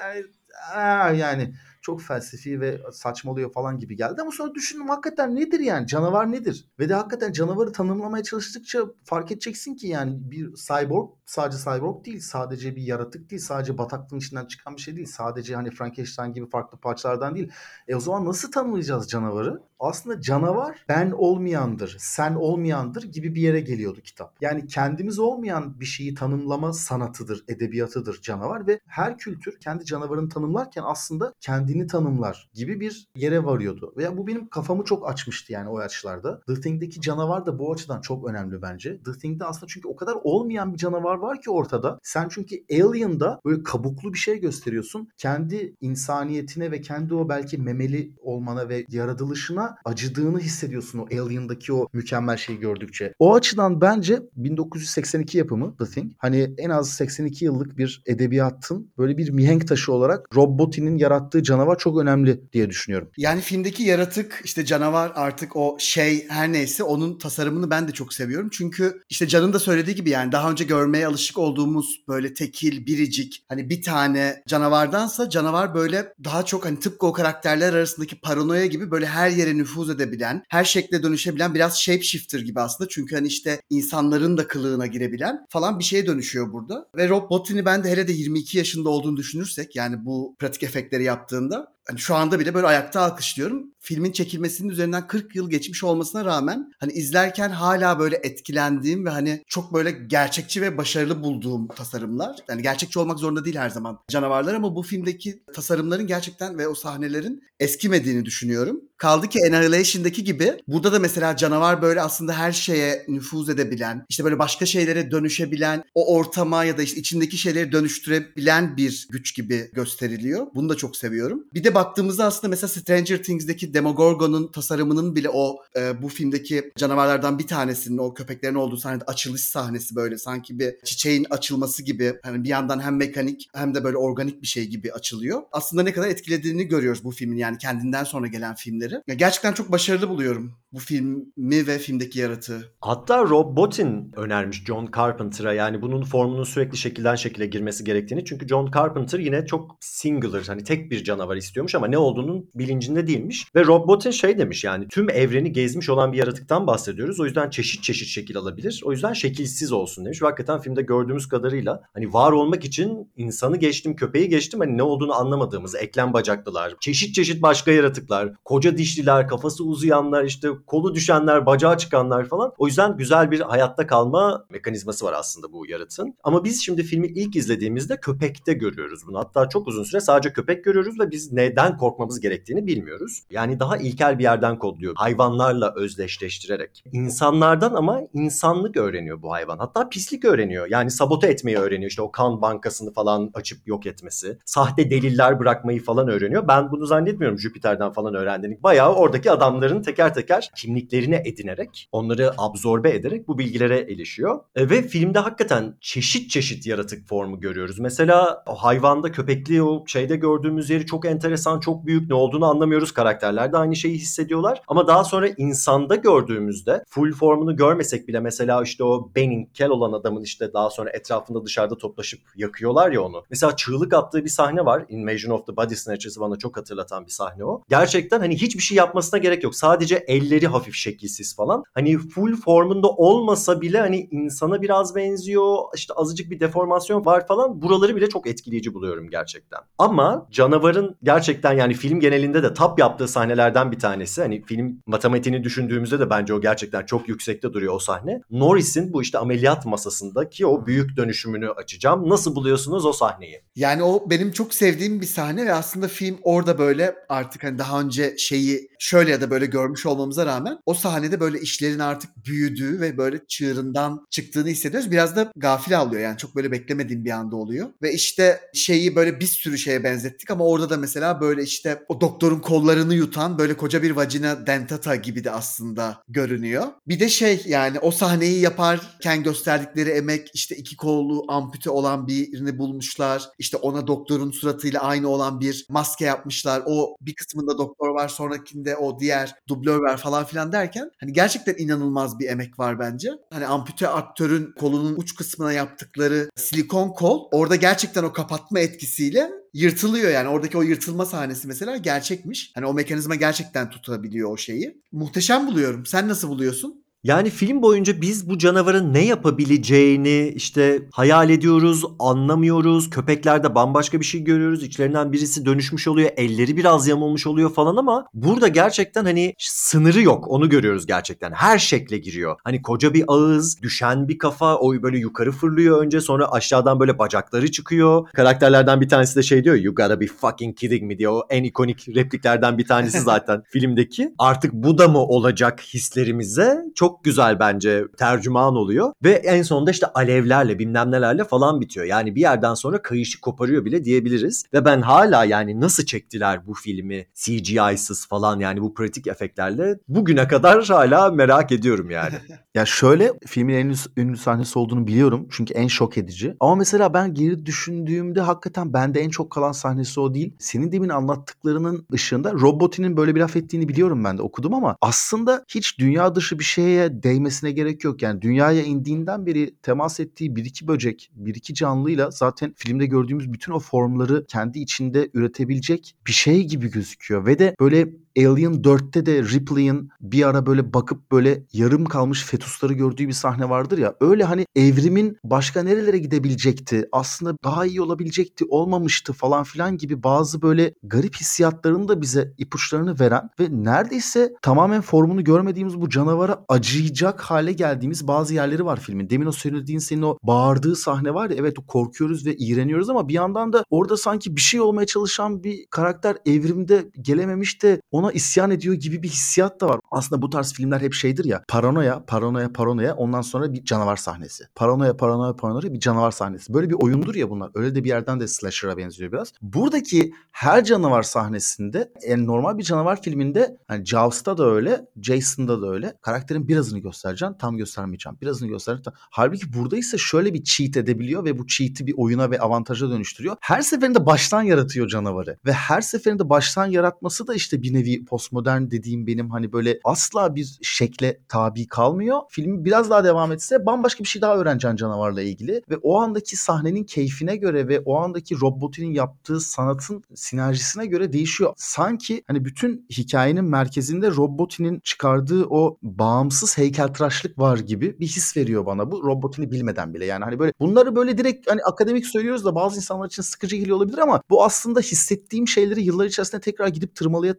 yani, yani çok felsefi ve saçmalıyor falan gibi geldi. Ama sonra düşündüm hakikaten nedir yani? Canavar nedir? Ve de hakikaten canavarı tanımlamaya çalıştıkça fark edeceksin ki yani bir cyborg sadece cyborg değil. Sadece bir yaratık değil. Sadece bataklığın içinden çıkan bir şey değil. Sadece hani Frankenstein gibi farklı parçalardan değil. E o zaman nasıl tanımlayacağız canavarı? Aslında canavar ben olmayandır, sen olmayandır gibi bir yere geliyordu kitap. Yani kendimiz olmayan bir şeyi tanımlama sanatıdır, edebiyatıdır canavar ve her kültür kendi canavarını tanımlarken aslında kendini tanımlar gibi bir yere varıyordu. Veya bu benim kafamı çok açmıştı yani o açılarda. The Thing'deki canavar da bu açıdan çok önemli bence. The Thing'de aslında çünkü o kadar olmayan bir canavar var ki ortada. Sen çünkü Alien'da böyle kabuklu bir şey gösteriyorsun. Kendi insaniyetine ve kendi o belki memeli olmana ve yaratılışına acıdığını hissediyorsun o Alien'daki o mükemmel şeyi gördükçe. O açıdan bence 1982 yapımı The Thing hani en az 82 yıllık bir edebiyatın böyle bir mihenk taşı olarak Rob Bottin'in yarattığı canavar çok önemli diye düşünüyorum. Yani filmdeki yaratık işte canavar artık o şey her neyse onun tasarımını ben de çok seviyorum. Çünkü işte Can'ın da söylediği gibi yani daha önce görmeye alışık olduğumuz böyle tekil, biricik hani bir tane canavardansa canavar böyle daha çok hani tıpkı o karakterler arasındaki paranoya gibi böyle her yere nüfuz edebilen, her şekle dönüşebilen biraz shapeshifter gibi aslında. Çünkü hani işte insanların da kılığına girebilen falan bir şeye dönüşüyor burada. Ve Rob Bottin'i ben de hele de 22 yaşında olduğunu düşünürsek yani bu pratik efektleri yaptığında da hani şu anda bile böyle ayakta alkışlıyorum. Filmin çekilmesinin üzerinden 40 yıl geçmiş olmasına rağmen hani izlerken hala böyle etkilendiğim ve hani çok böyle gerçekçi ve başarılı bulduğum tasarımlar. Yani gerçekçi olmak zorunda değil her zaman canavarlar ama bu filmdeki tasarımların gerçekten ve o sahnelerin eskimediğini düşünüyorum. Kaldı ki Annihilation'daki gibi burada da mesela canavar böyle aslında her şeye nüfuz edebilen, işte böyle başka şeylere dönüşebilen, o ortama ya da işte içindeki şeyleri dönüştürebilen bir güç gibi gösteriliyor. Bunu da çok seviyorum. Bir de baktığımızda aslında mesela Stranger Things'deki Demogorgon'un tasarımının bile o e, bu filmdeki canavarlardan bir tanesinin o köpeklerin olduğu sahnede açılış sahnesi böyle sanki bir çiçeğin açılması gibi hani bir yandan hem mekanik hem de böyle organik bir şey gibi açılıyor. Aslında ne kadar etkilediğini görüyoruz bu filmin yani kendinden sonra gelen filmleri. Ya gerçekten çok başarılı buluyorum bu filmi ve filmdeki yaratığı. Hatta Rob Bottin önermiş John Carpenter'a yani bunun formunun sürekli şekilden şekile girmesi gerektiğini. Çünkü John Carpenter yine çok singular hani tek bir canavar istiyormuş ama ne olduğunun bilincinde değilmiş. Ve Rob Bottin şey demiş yani tüm evreni gezmiş olan bir yaratıktan bahsediyoruz. O yüzden çeşit çeşit şekil alabilir. O yüzden şekilsiz olsun demiş. Ve hakikaten filmde gördüğümüz kadarıyla hani var olmak için insanı geçtim, köpeği geçtim hani ne olduğunu anlamadığımız eklem bacaklılar, çeşit çeşit başka yaratıklar, koca dişliler, kafası uzayanlar, işte kolu düşenler, bacağı çıkanlar falan. O yüzden güzel bir hayatta kalma mekanizması var aslında bu yaratığın. Ama biz şimdi filmi ilk izlediğimizde köpekte görüyoruz bunu. Hatta çok uzun süre sadece köpek görüyoruz ve biz neden korkmamız gerektiğini bilmiyoruz. Yani daha ilkel bir yerden kodluyor. Hayvanlarla özdeşleştirerek. İnsanlardan ama insanlık öğreniyor bu hayvan. Hatta pislik öğreniyor. Yani sabote etmeyi öğreniyor. İşte o kan bankasını falan açıp yok etmesi. Sahte deliller bırakmayı falan öğreniyor. Ben bunu zannetmiyorum Jüpiter'den falan öğrendiğini. Bayağı oradaki adamların teker teker kimliklerini edinerek, onları absorbe ederek bu bilgilere erişiyor. E, ve filmde hakikaten çeşit çeşit yaratık formu görüyoruz. Mesela o hayvanda köpekli o şeyde gördüğümüz yeri çok enteresan, çok büyük ne olduğunu anlamıyoruz. Karakterler de aynı şeyi hissediyorlar. Ama daha sonra insanda gördüğümüzde full formunu görmesek bile mesela işte o Benning, kel olan adamın işte daha sonra etrafında dışarıda toplaşıp yakıyorlar ya onu. Mesela çığlık attığı bir sahne var. Invasion of the Body Snatchers'ı bana çok hatırlatan bir sahne o. Gerçekten hani hiçbir şey yapmasına gerek yok. Sadece elleri hafif şekilsiz falan. Hani full formunda olmasa bile hani insana biraz benziyor. İşte azıcık bir deformasyon var falan. Buraları bile çok etkileyici buluyorum gerçekten. Ama canavarın gerçekten yani film genelinde de tap yaptığı sahnelerden bir tanesi. Hani film matematiğini düşündüğümüzde de bence o gerçekten çok yüksekte duruyor o sahne. Norris'in bu işte ameliyat masasındaki o büyük dönüşümünü açacağım. Nasıl buluyorsunuz o sahneyi? Yani o benim çok sevdiğim bir sahne ve aslında film orada böyle artık hani daha önce şeyi şöyle ya da böyle görmüş olmamıza rağmen o sahnede böyle işlerin artık büyüdüğü ve böyle çığırından çıktığını hissediyoruz. Biraz da gafil alıyor yani çok böyle beklemediğim bir anda oluyor. Ve işte şeyi böyle bir sürü şeye benzettik ama orada da mesela böyle işte o doktorun kollarını yutan böyle koca bir vagina dentata gibi de aslında görünüyor. Bir de şey yani o sahneyi yaparken gösterdikleri emek işte iki kollu ampute olan birini bulmuşlar. İşte ona doktorun suratıyla aynı olan bir maske yapmışlar. O bir kısmında doktor var sonrakinde o diğer dublör var falan filan derken hani gerçekten inanılmaz bir emek var bence. Hani ampute aktörün kolunun uç kısmına yaptıkları silikon kol orada gerçekten o kapatma etkisiyle yırtılıyor yani. Oradaki o yırtılma sahnesi mesela gerçekmiş. Hani o mekanizma gerçekten tutabiliyor o şeyi. Muhteşem buluyorum. Sen nasıl buluyorsun? Yani film boyunca biz bu canavarın ne yapabileceğini işte hayal ediyoruz, anlamıyoruz. Köpeklerde bambaşka bir şey görüyoruz. İçlerinden birisi dönüşmüş oluyor, elleri biraz yamulmuş oluyor falan ama burada gerçekten hani sınırı yok. Onu görüyoruz gerçekten. Her şekle giriyor. Hani koca bir ağız, düşen bir kafa, o böyle yukarı fırlıyor önce sonra aşağıdan böyle bacakları çıkıyor. Karakterlerden bir tanesi de şey diyor you gotta be fucking kidding me diye o en ikonik repliklerden bir tanesi zaten filmdeki. Artık bu da mı olacak hislerimize çok güzel bence tercüman oluyor ve en sonunda işte alevlerle bilmem nelerle falan bitiyor. Yani bir yerden sonra kayışı koparıyor bile diyebiliriz. Ve ben hala yani nasıl çektiler bu filmi CGI'sız falan yani bu pratik efektlerle bugüne kadar hala merak ediyorum yani. Ya şöyle filmin en ünlü sahnesi olduğunu biliyorum. Çünkü en şok edici. Ama mesela ben geri düşündüğümde hakikaten bende en çok kalan sahnesi o değil. Senin demin anlattıklarının ışığında Robot'inin böyle bir laf ettiğini biliyorum ben de okudum ama aslında hiç dünya dışı bir şeye değmesine gerek yok. Yani dünyaya indiğinden beri temas ettiği bir iki böcek, bir iki canlıyla zaten filmde gördüğümüz bütün o formları kendi içinde üretebilecek bir şey gibi gözüküyor. Ve de böyle Alien 4'te de Ripley'in bir ara böyle bakıp böyle yarım kalmış fetusları gördüğü bir sahne vardır ya. Öyle hani evrimin başka nerelere gidebilecekti? Aslında daha iyi olabilecekti, olmamıştı falan filan gibi bazı böyle garip hissiyatlarını da bize ipuçlarını veren ve neredeyse tamamen formunu görmediğimiz bu canavara acıyacak hale geldiğimiz bazı yerleri var filmin. Demin o söylediğin senin o bağırdığı sahne var ya evet korkuyoruz ve iğreniyoruz ama bir yandan da orada sanki bir şey olmaya çalışan bir karakter evrimde gelememiş de ona isyan ediyor gibi bir hissiyat da var. Aslında bu tarz filmler hep şeydir ya paranoya, paranoya, paranoya ondan sonra bir canavar sahnesi. Paranoya, paranoya, paranoya bir canavar sahnesi. Böyle bir oyundur ya bunlar. Öyle de bir yerden de slasher'a benziyor biraz. Buradaki her canavar sahnesinde yani normal bir canavar filminde hani Jaws'ta da öyle, Jason'da da öyle. Karakterin birazını göstereceksin, tam göstermeyeceğim. Birazını göstereceksin. Halbuki burada ise şöyle bir cheat edebiliyor ve bu cheat'i bir oyuna ve avantaja dönüştürüyor. Her seferinde baştan yaratıyor canavarı. Ve her seferinde baştan yaratması da işte bir nevi postmodern dediğim benim hani böyle asla bir şekle tabi kalmıyor. Filmi biraz daha devam etse bambaşka bir şey daha öğreneceksin canavarla ilgili ve o andaki sahnenin keyfine göre ve o andaki robotun yaptığı sanatın sinerjisine göre değişiyor. Sanki hani bütün hikayenin merkezinde Robotinin çıkardığı o bağımsız heykeltıraşlık var gibi bir his veriyor bana bu Robotini bilmeden bile. Yani hani böyle bunları böyle direkt hani akademik söylüyoruz da bazı insanlar için sıkıcı geliyor olabilir ama bu aslında hissettiğim şeyleri yıllar içerisinde tekrar gidip tırmalıya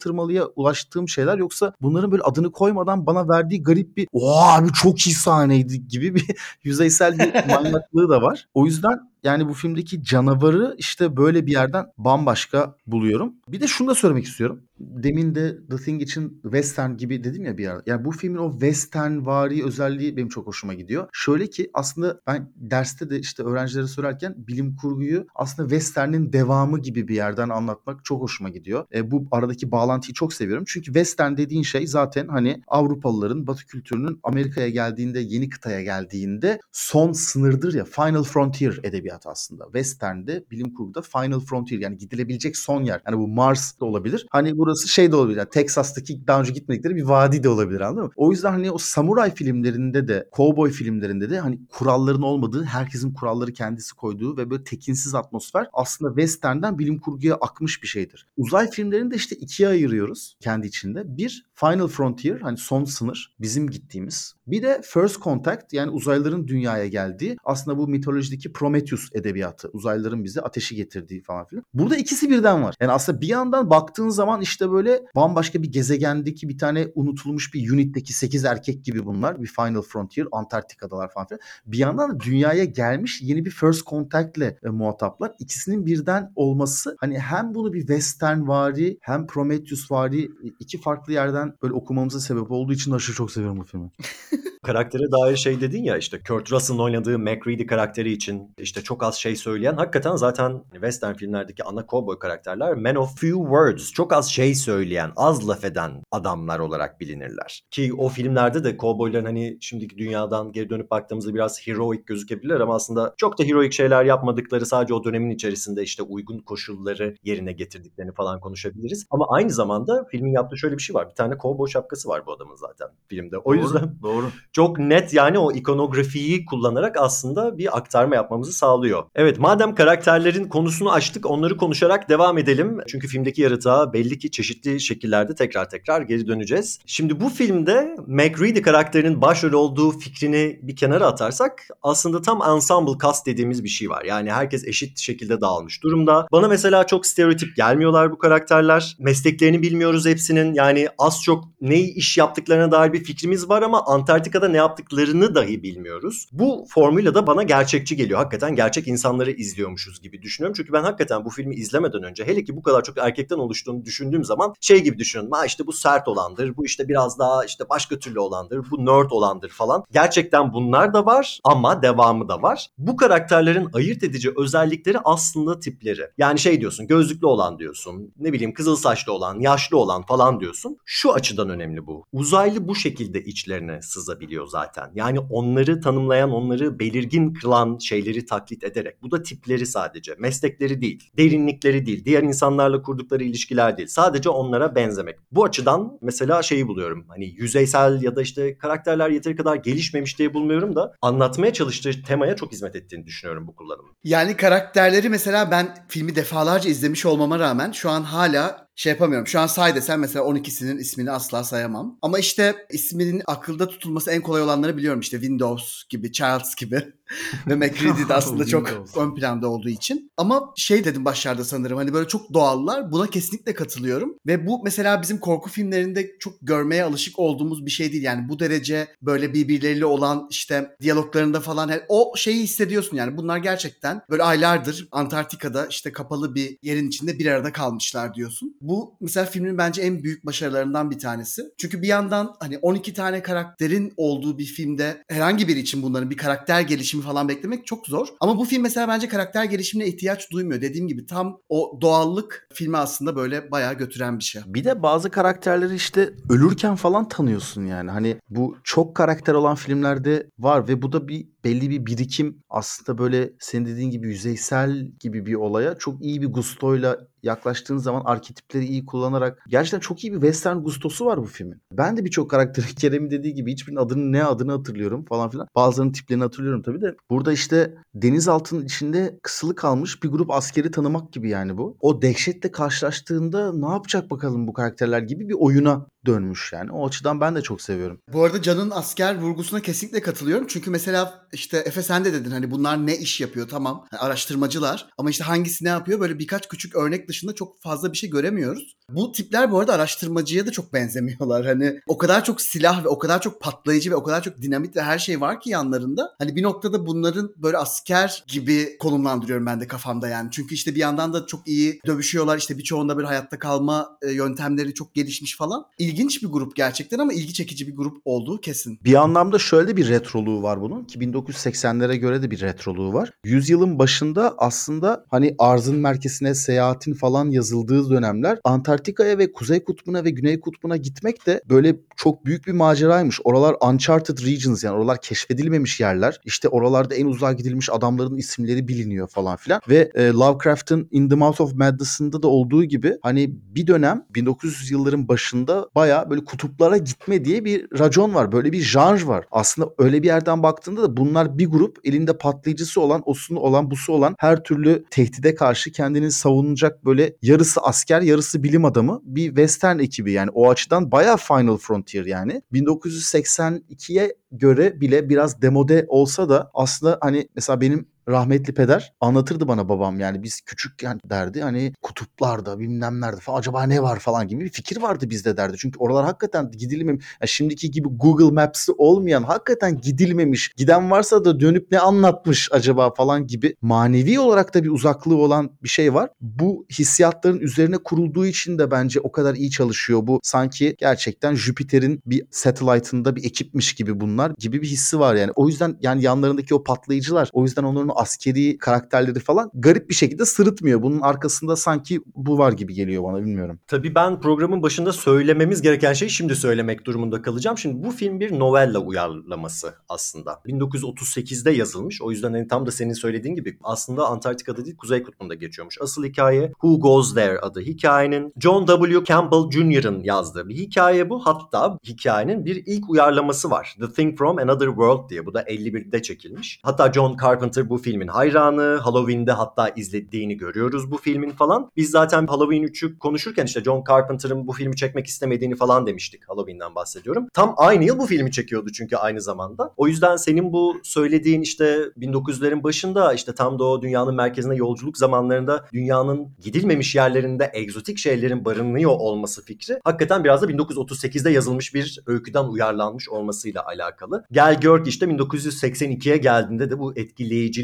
ulaştığım şeyler yoksa bunların böyle adını koymadan bana verdiği garip bir oha abi çok iyi sahneydi gibi bir yüzeysel bir manyaklığı da var. O yüzden yani bu filmdeki canavarı işte böyle bir yerden bambaşka buluyorum. Bir de şunu da söylemek istiyorum. Demin de The Thing için western gibi dedim ya bir ara. Yani bu filmin o western vari özelliği benim çok hoşuma gidiyor. Şöyle ki aslında ben derste de işte öğrencilere söylerken bilim kurguyu aslında western'in devamı gibi bir yerden anlatmak çok hoşuma gidiyor. E, bu aradaki bağlantıyı çok seviyorum. Çünkü western dediğin şey zaten hani Avrupalıların, Batı kültürünün Amerika'ya geldiğinde, yeni kıtaya geldiğinde son sınırdır ya. Final Frontier edebiyatı aslında. Western'de bilim kurguda Final Frontier yani gidilebilecek son yer. Yani bu Mars da olabilir. Hani burası şey de olabilir. Yani Texas'taki daha önce gitmedikleri bir vadi de olabilir anladın mı? O yüzden hani o samuray filmlerinde de, cowboy filmlerinde de hani kuralların olmadığı, herkesin kuralları kendisi koyduğu ve böyle tekinsiz atmosfer aslında Western'den bilim kurguya akmış bir şeydir. Uzay filmlerini de işte ikiye ayırıyoruz kendi içinde. Bir Final Frontier hani son sınır bizim gittiğimiz. Bir de First Contact yani uzaylıların dünyaya geldiği aslında bu mitolojideki Prometheus edebiyatı. Uzaylıların bize ateşi getirdiği falan filan. Burada ikisi birden var. Yani aslında bir yandan baktığın zaman işte böyle bambaşka bir gezegendeki bir tane unutulmuş bir unitteki 8 erkek gibi bunlar. Bir Final Frontier, Antarktika'dalar falan filan. Bir yandan da dünyaya gelmiş yeni bir First Contact'le e, muhataplar. İkisinin birden olması hani hem bunu bir western vari hem Prometheus vari iki farklı yerden böyle okumamıza sebep olduğu için aşırı çok seviyorum bu filmi. Karaktere dair şey dedin ya işte Kurt Russell'ın oynadığı MacReady karakteri için işte çok az şey söyleyen hakikaten zaten western filmlerdeki ana cowboy karakterler man of few words çok az şey söyleyen az laf eden adamlar olarak bilinirler. Ki o filmlerde de cowboyların hani şimdiki dünyadan geri dönüp baktığımızda biraz heroic gözükebilirler ama aslında çok da heroic şeyler yapmadıkları sadece o dönemin içerisinde işte uygun koşulları yerine getirdiklerini falan konuşabiliriz. Ama aynı zamanda filmin yaptığı şöyle bir şey var. Bir tane cowboy şapkası var bu adamın zaten filmde. O Doğru, yüzden doğru. çok net yani o ikonografiyi kullanarak aslında bir aktarma yapmamızı sağlıyor. Evet madem karakterlerin konusunu açtık onları konuşarak devam edelim. Çünkü filmdeki yaratığa belli ki çeşitli şekillerde tekrar tekrar geri döneceğiz. Şimdi bu filmde MacReady karakterinin başrol olduğu fikrini bir kenara atarsak aslında tam ensemble cast dediğimiz bir şey var. Yani herkes eşit şekilde dağılmış durumda. Bana mesela çok stereotip gelmiyorlar bu karakterler. Mesleklerini bilmiyoruz hepsinin. Yani az çok ne iş yaptıklarına dair bir fikrimiz var ama Antarktika'da ne yaptıklarını dahi bilmiyoruz. Bu formuyla da bana gerçekçi geliyor. Hakikaten gerçek insanları izliyormuşuz gibi düşünüyorum. Çünkü ben hakikaten bu filmi izlemeden önce hele ki bu kadar çok erkekten oluştuğunu düşündüğüm zaman şey gibi düşünüyorum. Ha işte bu sert olandır, bu işte biraz daha işte başka türlü olandır, bu nerd olandır falan. Gerçekten bunlar da var ama devamı da var. Bu karakterlerin ayırt edici özellikleri aslında tipleri. Yani şey diyorsun gözlüklü olan diyorsun, ne bileyim kızıl saçlı olan, yaşlı olan falan diyorsun. Şu açıdan önemli bu. Uzaylı bu şekilde içlerine sızabiliyor zaten. Yani onları tanımlayan, onları belirgin kılan şeyleri taklit ederek. Bu da tipleri sadece. Meslekleri değil, derinlikleri değil, diğer insanlarla kurdukları ilişkiler değil. Sadece onlara benzemek. Bu açıdan mesela şeyi buluyorum. Hani yüzeysel ya da işte karakterler yeteri kadar gelişmemiş diye bulmuyorum da anlatmaya çalıştığı temaya çok hizmet ettiğini düşünüyorum bu kullanımın. Yani karakterleri mesela ben filmi defalarca izlemiş olmama rağmen şu an hala şey yapamıyorum. Şu an say desem mesela 12'sinin ismini asla sayamam. Ama işte isminin akılda tutulması en kolay olanları biliyorum. İşte Windows gibi, Childs gibi. Ve MacReady de aslında çok ön planda olduğu için. Ama şey dedim başlarda sanırım hani böyle çok doğallar. Buna kesinlikle katılıyorum. Ve bu mesela bizim korku filmlerinde çok görmeye alışık olduğumuz bir şey değil. Yani bu derece böyle birbirleriyle olan işte diyaloglarında falan o şeyi hissediyorsun yani. Bunlar gerçekten böyle aylardır Antarktika'da işte kapalı bir yerin içinde bir arada kalmışlar diyorsun. Bu mesela filmin bence en büyük başarılarından bir tanesi. Çünkü bir yandan hani 12 tane karakterin olduğu bir filmde herhangi biri için bunların bir karakter gelişimi falan beklemek çok zor. Ama bu film mesela bence karakter gelişimine ihtiyaç duymuyor. Dediğim gibi tam o doğallık filmi aslında böyle bayağı götüren bir şey. Bir de bazı karakterleri işte ölürken falan tanıyorsun yani. Hani bu çok karakter olan filmlerde var ve bu da bir belli bir birikim aslında böyle senin dediğin gibi yüzeysel gibi bir olaya çok iyi bir gustoyla yaklaştığın zaman arketipleri iyi kullanarak gerçekten çok iyi bir western gustosu var bu filmin. Ben de birçok karakteri Kerem'in dediği gibi hiçbirinin adını ne adını hatırlıyorum falan filan. Bazılarının tiplerini hatırlıyorum tabii de. Burada işte denizaltının içinde kısılı kalmış bir grup askeri tanımak gibi yani bu. O dehşetle karşılaştığında ne yapacak bakalım bu karakterler gibi bir oyuna dönmüş yani. O açıdan ben de çok seviyorum. Bu arada Can'ın asker vurgusuna kesinlikle katılıyorum. Çünkü mesela işte Efe sen de dedin hani bunlar ne iş yapıyor tamam. Hani araştırmacılar ama işte hangisi ne yapıyor böyle birkaç küçük örnek dışında çok fazla bir şey göremiyoruz. Bu tipler bu arada araştırmacıya da çok benzemiyorlar. Hani o kadar çok silah ve o kadar çok patlayıcı ve o kadar çok dinamit ve her şey var ki yanlarında. Hani bir noktada bunların böyle asker gibi konumlandırıyorum ben de kafamda yani. Çünkü işte bir yandan da çok iyi dövüşüyorlar. İşte birçoğunda bir hayatta kalma e, yöntemleri çok gelişmiş falan. İlginç bir grup gerçekten ama ilgi çekici bir grup olduğu kesin. Bir anlamda şöyle bir retroluğu var bunun ki 1980'lere göre de bir retroluğu var. Yüzyılın başında aslında hani arzın merkezine seyahatin falan yazıldığı dönemler Antarktika'ya ve Kuzey Kutbu'na ve Güney Kutbu'na gitmek de böyle çok büyük bir maceraymış. Oralar uncharted regions yani oralar keşfedilmemiş yerler. İşte oralarda en uzağa gidilmiş adamların isimleri biliniyor falan filan. Ve e, Lovecraft'ın In the Mouth of Madness'ında da olduğu gibi hani bir dönem 1900 yılların başında baya böyle kutuplara gitme diye bir racon var. Böyle bir janr var. Aslında öyle bir yerden baktığında da bunlar bir grup elinde patlayıcısı olan, osunu olan, busu olan her türlü tehdide karşı kendini savunacak böyle yarısı asker, yarısı bilim adamı bir western ekibi yani o açıdan baya Final Frontier yani. 1982'ye göre bile biraz demode olsa da aslında hani mesela benim rahmetli peder anlatırdı bana babam yani biz küçükken derdi hani kutuplarda bilmem nerede falan acaba ne var falan gibi bir fikir vardı bizde derdi. Çünkü oralar hakikaten gidilmemiş. Yani şimdiki gibi Google Maps'i olmayan hakikaten gidilmemiş. Giden varsa da dönüp ne anlatmış acaba falan gibi manevi olarak da bir uzaklığı olan bir şey var. Bu hissiyatların üzerine kurulduğu için de bence o kadar iyi çalışıyor. Bu sanki gerçekten Jüpiter'in bir satellite'ında bir ekipmiş gibi bunlar gibi bir hissi var yani. O yüzden yani yanlarındaki o patlayıcılar o yüzden onların askeri karakterleri falan garip bir şekilde sırıtmıyor. Bunun arkasında sanki bu var gibi geliyor bana bilmiyorum. Tabii ben programın başında söylememiz gereken şeyi şimdi söylemek durumunda kalacağım. Şimdi bu film bir novella uyarlaması aslında. 1938'de yazılmış. O yüzden hani tam da senin söylediğin gibi aslında Antarktika'da değil Kuzey Kutbu'nda geçiyormuş. Asıl hikaye Who Goes There adı hikayenin. John W. Campbell Jr.'ın yazdığı bir hikaye bu. Hatta hikayenin bir ilk uyarlaması var. The Thing from Another World diye. Bu da 51'de çekilmiş. Hatta John Carpenter bu filmin hayranı. Halloween'de hatta izlediğini görüyoruz bu filmin falan. Biz zaten Halloween 3'ü konuşurken işte John Carpenter'ın bu filmi çekmek istemediğini falan demiştik. Halloween'den bahsediyorum. Tam aynı yıl bu filmi çekiyordu çünkü aynı zamanda. O yüzden senin bu söylediğin işte 1900'lerin başında işte tam da o dünyanın merkezine yolculuk zamanlarında dünyanın gidilmemiş yerlerinde egzotik şeylerin barınıyor olması fikri hakikaten biraz da 1938'de yazılmış bir öyküden uyarlanmış olmasıyla alakalı. Gel gör ki işte 1982'ye geldiğinde de bu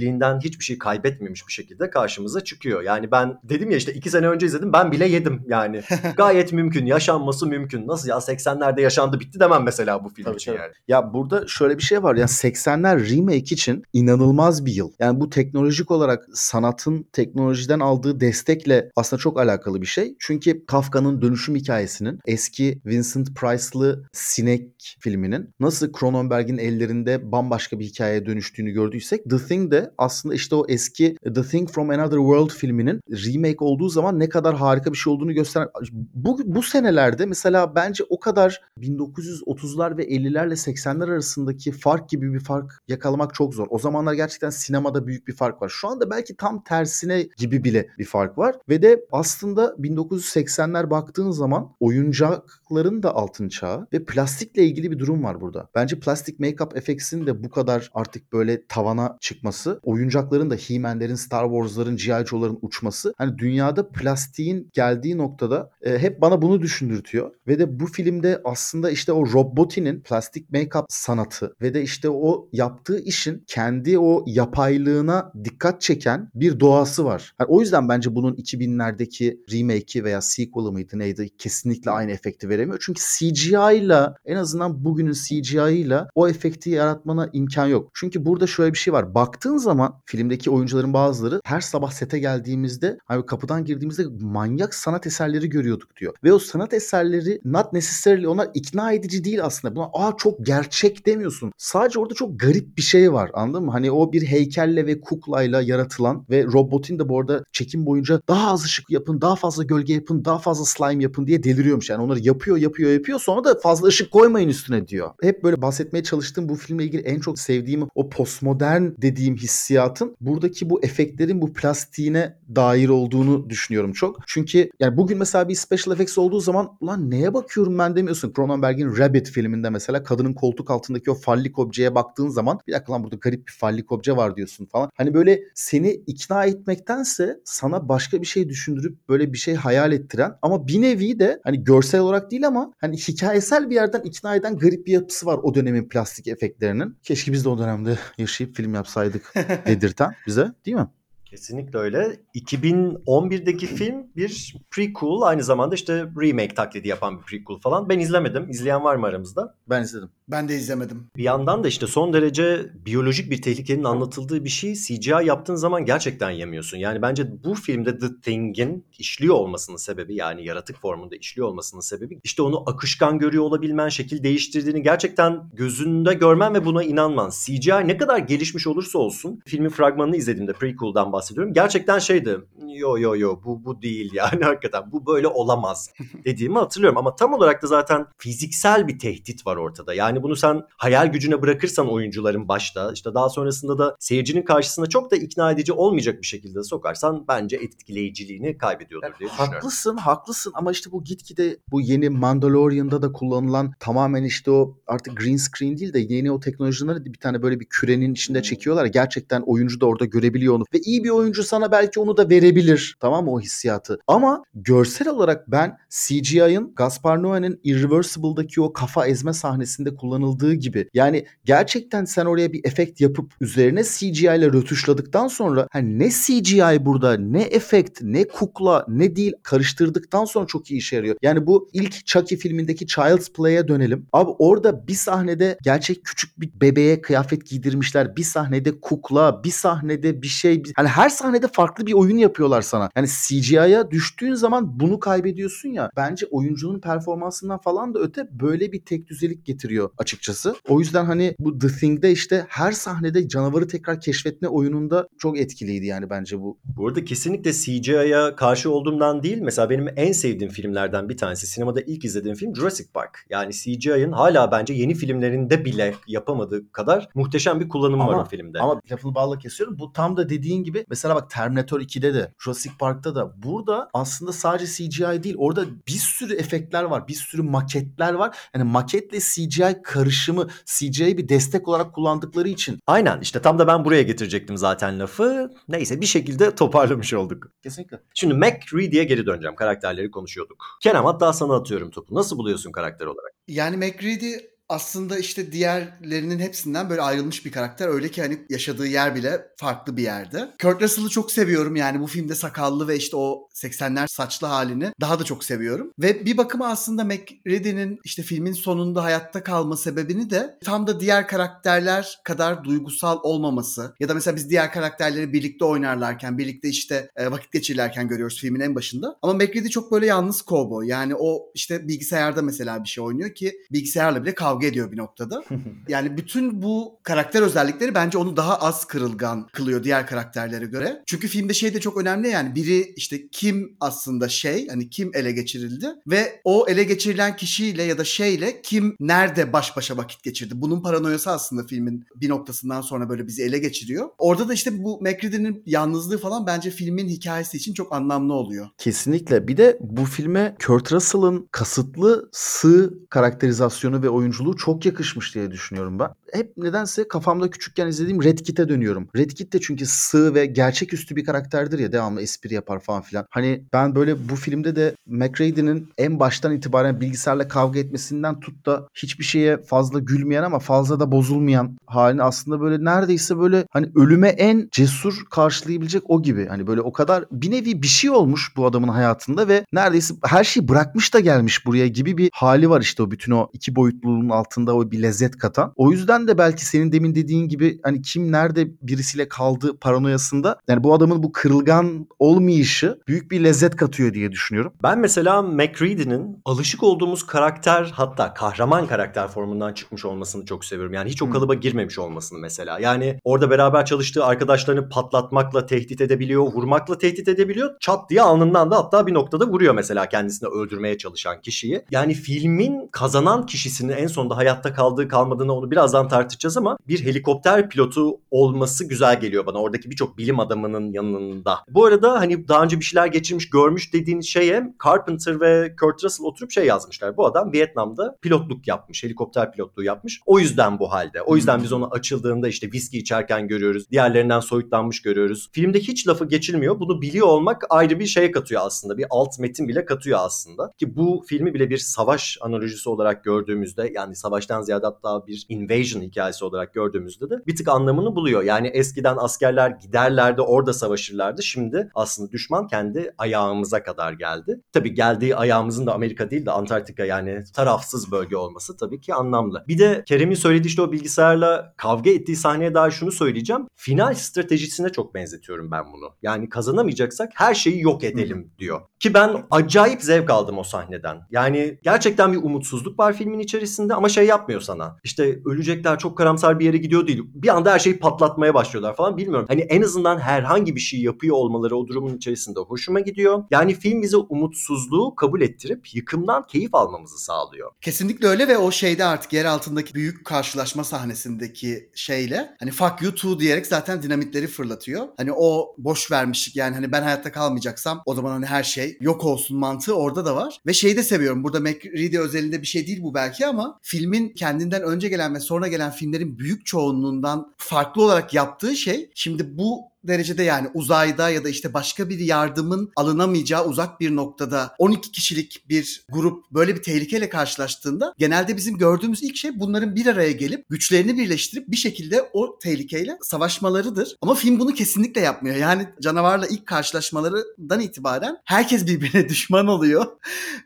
etkileyiciliğinden hiçbir şey kaybetmemiş bir şekilde karşımıza çıkıyor. Yani ben dedim ya işte iki sene önce izledim ben bile yedim yani. Gayet mümkün yaşanması mümkün. Nasıl ya 80'lerde yaşandı bitti demem mesela bu film Tabii, için tabii. yani. Ya burada şöyle bir şey var. Yani 80'ler remake için inanılmaz bir yıl. Yani bu teknolojik olarak sanatın teknolojiden aldığı destekle aslında çok alakalı bir şey. Çünkü Kafka'nın dönüşüm hikayesinin eski Vincent Price'lı Sinek filminin nasıl Cronenberg'in ellerinde bambaşka bir hikayeye dönüştüğünü gördüysek The Thing de aslında işte o eski The Thing from Another World filminin remake olduğu zaman ne kadar harika bir şey olduğunu gösteren bu, bu senelerde mesela bence o kadar 1930'lar ve 50'lerle 80'ler arasındaki fark gibi bir fark yakalamak çok zor. O zamanlar gerçekten sinemada büyük bir fark var. Şu anda belki tam tersine gibi bile bir fark var. Ve de aslında 1980'ler baktığın zaman oyuncakların da altın çağı ve plastikle ilgili bir durum var burada. Bence plastik make-up efeksin de bu kadar artık böyle tavana çıkması, oyuncakların da He-Man'lerin, Star Wars'ların, G.I. Joe'ların uçması hani dünyada plastiğin geldiği noktada e, hep bana bunu düşündürtüyor. Ve de bu filmde aslında işte o Rob Bottin'in plastik make-up sanatı ve de işte o yaptığı işin kendi o yapaylığına dikkat çeken bir doğası var. Yani o yüzden bence bunun 2000'lerdeki remake'i veya sequel'ı mıydı neydi kesinlikle aynı efekti veremiyor. Çünkü CGI ile en azından bugünün CGI ile o efekti yaratmana imkan yok. Çünkü burada şöyle bir şey var. Baktığın zaman filmdeki oyuncuların bazıları her sabah sete geldiğimizde hani kapıdan girdiğimizde manyak sanat eserleri görüyorduk diyor. Ve o sanat eserleri not necessarily onlar ikna edici değil aslında. Buna aa çok gerçek demiyorsun. Sadece orada çok garip bir şey var anladın mı? Hani o bir heykelle ve kuklayla yaratılan ve robotin de bu arada çekim boyunca daha az ışık yapın, daha fazla gölge yapın, daha fazla slime yapın diye deliriyormuş. Yani onları yapıyor, yapıyor, yapıyor. Sonra da fazla ışık koymayın üstüne diyor. Hep böyle bahsetmeye çalıştığım bu filmle ilgili en çok sevdiğim o postmodern dediğim hissiyatın buradaki bu efektlerin bu plastiğine dair olduğunu düşünüyorum çok. Çünkü yani bugün mesela bir special effects olduğu zaman ulan neye bakıyorum ben demiyorsun. Cronenberg'in Rabbit filminde mesela kadının koltuk altındaki o fallik objeye baktığın zaman bir dakika lan burada garip bir fallik obje var diyorsun falan. Hani böyle seni ikna etmektense sana başka bir şey düşündürüp böyle bir şey hayal ettiren ama bir nevi de hani görsel olarak değil ama hani hikayesel bir yerden ikna eden garip bir yapısı var o dönemin plastik efektlerinin. Keşke biz de o dönemde yaşayıp film yapsaydık dedirten bize değil mi? Kesinlikle öyle. 2011'deki film bir prequel aynı zamanda işte remake taklidi yapan bir prequel falan. Ben izlemedim. İzleyen var mı aramızda? Ben izledim. Ben de izlemedim. Bir yandan da işte son derece biyolojik bir tehlikenin anlatıldığı bir şey CGI yaptığın zaman gerçekten yemiyorsun. Yani bence bu filmde The Thing'in işliyor olmasının sebebi yani yaratık formunda işliyor olmasının sebebi işte onu akışkan görüyor olabilmen, şekil değiştirdiğini gerçekten gözünde görmen ve buna inanman. CGI ne kadar gelişmiş olursa olsun filmin fragmanını izlediğimde prequel'dan bahsediyorum. Gerçekten şeydi yo yo yo bu bu değil yani hakikaten bu böyle olamaz dediğimi hatırlıyorum. Ama tam olarak da zaten fiziksel bir tehdit var ortada. Yani Yani bunu sen hayal gücüne bırakırsan oyuncuların başta işte daha sonrasında da seyircinin karşısında çok da ikna edici olmayacak bir şekilde sokarsan bence etkileyiciliğini kaybediyordur diye düşünüyorum. Haklısın, haklısın ama işte bu gitgide bu yeni Mandalorian'da da kullanılan tamamen işte o artık green screen değil de yeni o teknolojileri bir tane böyle bir kürenin içinde çekiyorlar. Gerçekten oyuncu da orada görebiliyor onu. Ve iyi bir oyuncu sana belki onu da verebilir. Tamam mı o hissiyatı. Ama görsel olarak ben CGI'ın Gaspar Noé'nin Irreversible'daki o kafa ezme sahnesinde kullanıldığı gibi yani gerçekten sen oraya bir efekt yapıp üzerine CGI ile rötuşladıktan sonra hani ne CGI burada ne efekt ne kukla ne değil karıştırdıktan sonra çok iyi işe yarıyor. Yani bu ilk Chucky filmindeki Child's Play'e dönelim. Abi orada bir sahnede gerçek küçük bir bebeğe kıyafet giydirmişler. Bir sahnede kukla, bir sahnede bir şey. bir- Hani her sahnede farklı bir oyun yapıyorlar sana. Yani CGI'ya düştüğün zaman bunu kaybediyorsun ya. Bence oyuncunun performansından falan da öte böyle bir tek düzelik getiriyor açıkçası. O yüzden hani bu The Thing'de işte her sahnede canavarı tekrar keşfetme oyununda çok etkiliydi yani bence bu. Bu arada kesinlikle CGI'ya karşı olduğumdan değil. Mesela benim en sevdiğim filmlerden bir tanesi sinemada ilk izlediğim film Jurassic Park. Yani CGI'ın hala bence yeni filmlerinde bile yapamadığı kadar muhteşem bir kullanımı var Ama- o filmde. Ama lafını balla kesiyorum. Bu tam da dediğin gibi mesela bak Terminator 2'de de Jurassic Park'ta da burada aslında sadece CGI değil orada bir sürü efektler var. Bir sürü maketler var. Yani maketle CGI karışımı CGI'yi bir destek olarak kullandıkları için Aynen işte tam da ben buraya getirecektim zaten lafı. Neyse bir şekilde toparlamış olduk. kesinlikle. Şimdi McReady'ye geri döneceğim. Karakterleri konuşuyorduk. Kerem hatta sana atıyorum topu. Nasıl buluyorsun karakter olarak? Yani McReady aslında işte diğerlerinin hepsinden böyle ayrılmış bir karakter. Öyle ki hani yaşadığı yer bile farklı bir yerde. Kurt Russell'ı çok seviyorum yani bu filmde sakallı ve işte o 80'ler saçlı halini daha da çok seviyorum. Ve bir bakıma aslında McReady'nin işte filmin sonunda hayatta kalma sebebini de tam da diğer karakterler kadar duygusal olmaması ya da mesela biz diğer karakterleri birlikte oynarlarken, birlikte işte e, vakit geçirirlerken görüyoruz filmin en başında. Ama McReady çok böyle yalnız kovboy. Yani o işte bilgisayarda mesela bir şey oynuyor ki bilgisayarla bile kavga ediyor bir noktada. Yani bütün bu karakter özellikleri bence onu daha az kırılgan kılıyor diğer karakterlere göre. Çünkü filmde şey de çok önemli yani biri işte kim aslında şey hani kim ele geçirildi ve o ele geçirilen kişiyle ya da şeyle kim nerede baş başa vakit geçirdi. Bunun paranoyası aslında filmin bir noktasından sonra böyle bizi ele geçiriyor. Orada da işte bu McReady'nin yalnızlığı falan bence filmin hikayesi için çok anlamlı oluyor. Kesinlikle. Bir de bu filme Kurt Russell'ın kasıtlı sığ karakterizasyonu ve oyunculuğu çok yakışmış diye düşünüyorum ben. Hep nedense kafamda küçükken izlediğim Red Kit'e dönüyorum. Red Kit de çünkü sığ ve gerçeküstü bir karakterdir ya devamlı espri yapar falan filan. Hani ben böyle bu filmde de McReady'nin en baştan itibaren bilgisayarla kavga etmesinden tut da hiçbir şeye fazla gülmeyen ama fazla da bozulmayan halini aslında böyle neredeyse böyle hani ölüme en cesur karşılayabilecek o gibi. Hani böyle o kadar bir nevi bir şey olmuş bu adamın hayatında ve neredeyse her şeyi bırakmış da gelmiş buraya gibi bir hali var işte o bütün o iki boyutluluğun altında o bir lezzet katan. O yüzden de belki senin demin dediğin gibi hani kim nerede birisiyle kaldı paranoyasında yani bu adamın bu kırılgan olmayışı büyük bir lezzet katıyor diye düşünüyorum. Ben mesela McReady'nin alışık olduğumuz karakter hatta kahraman karakter formundan çıkmış olmasını çok seviyorum. Yani hiç o kalıba girmemiş olmasını mesela. Yani orada beraber çalıştığı arkadaşlarını patlatmakla tehdit edebiliyor, vurmakla tehdit edebiliyor. Çat diye alnından da hatta bir noktada vuruyor mesela kendisini öldürmeye çalışan kişiyi. Yani filmin kazanan kişisinin en sonunda hayatta kaldığı kalmadığını onu birazdan tartışacağız ama bir helikopter pilotu olması güzel geliyor bana. Oradaki birçok bilim adamının yanında. Bu arada hani daha önce bir şeyler geçirmiş, görmüş dediğin şeye Carpenter ve Kurt Russell oturup şey yazmışlar. Bu adam Vietnam'da pilotluk yapmış, helikopter pilotluğu yapmış. O yüzden bu halde. O yüzden biz onu açıldığında işte viski içerken görüyoruz. Diğerlerinden soyutlanmış görüyoruz. Filmde hiç lafı geçilmiyor. Bunu biliyor olmak ayrı bir şey katıyor aslında. Bir alt metin bile katıyor aslında. Ki bu filmi bile bir savaş analojisi olarak gördüğümüzde yani savaştan ziyade hatta bir invasion hikayesi olarak gördüğümüzde de bir tık anlamını buluyor. Yani eskiden askerler giderlerdi orada savaşırlardı. Şimdi aslında düşman kendi ayağımıza kadar geldi. Tabii geldiği ayağımızın da Amerika değil de Antarktika yani tarafsız bölge olması tabii ki anlamlı. Bir de Kerem'in söylediği işte o bilgisayarla kavga ettiği sahneye dair şunu söyleyeceğim. Final stratejisine çok benzetiyorum ben bunu. Yani kazanamayacaksak her şeyi yok edelim diyor. Ki ben acayip zevk aldım o sahneden. Yani gerçekten bir umutsuzluk var filmin içerisinde ama şey yapmıyor sana. İşte ölecekler çok karamsar bir yere gidiyor değil. Bir anda her şeyi patlatmaya başlıyorlar falan bilmiyorum. Hani en azından herhangi bir şey yapıyor olmaları o durumun içerisinde hoşuma gidiyor. Yani film bize umutsuzluğu kabul ettirip yıkımdan keyif almamızı sağlıyor. Kesinlikle öyle ve o şeyde artık yer altındaki büyük karşılaşma sahnesindeki şeyle hani fuck you too diyerek zaten dinamitleri fırlatıyor. Hani o boş vermişlik yani hani ben hayatta kalmayacaksam o zaman hani her şey yok olsun mantığı orada da var. Ve şeyi de seviyorum. Burada McReady özelinde bir şey değil bu belki ama filmin kendinden önce gelen ve sonra gelen filmlerin büyük çoğunluğundan farklı olarak yaptığı şey şimdi bu derecede yani uzayda ya da işte başka bir yardımın alınamayacağı uzak bir noktada 12 kişilik bir grup böyle bir tehlikeyle karşılaştığında genelde bizim gördüğümüz ilk şey bunların bir araya gelip güçlerini birleştirip bir şekilde o tehlikeyle savaşmalarıdır. Ama film bunu kesinlikle yapmıyor. Yani canavarla ilk karşılaşmalarından itibaren herkes birbirine düşman oluyor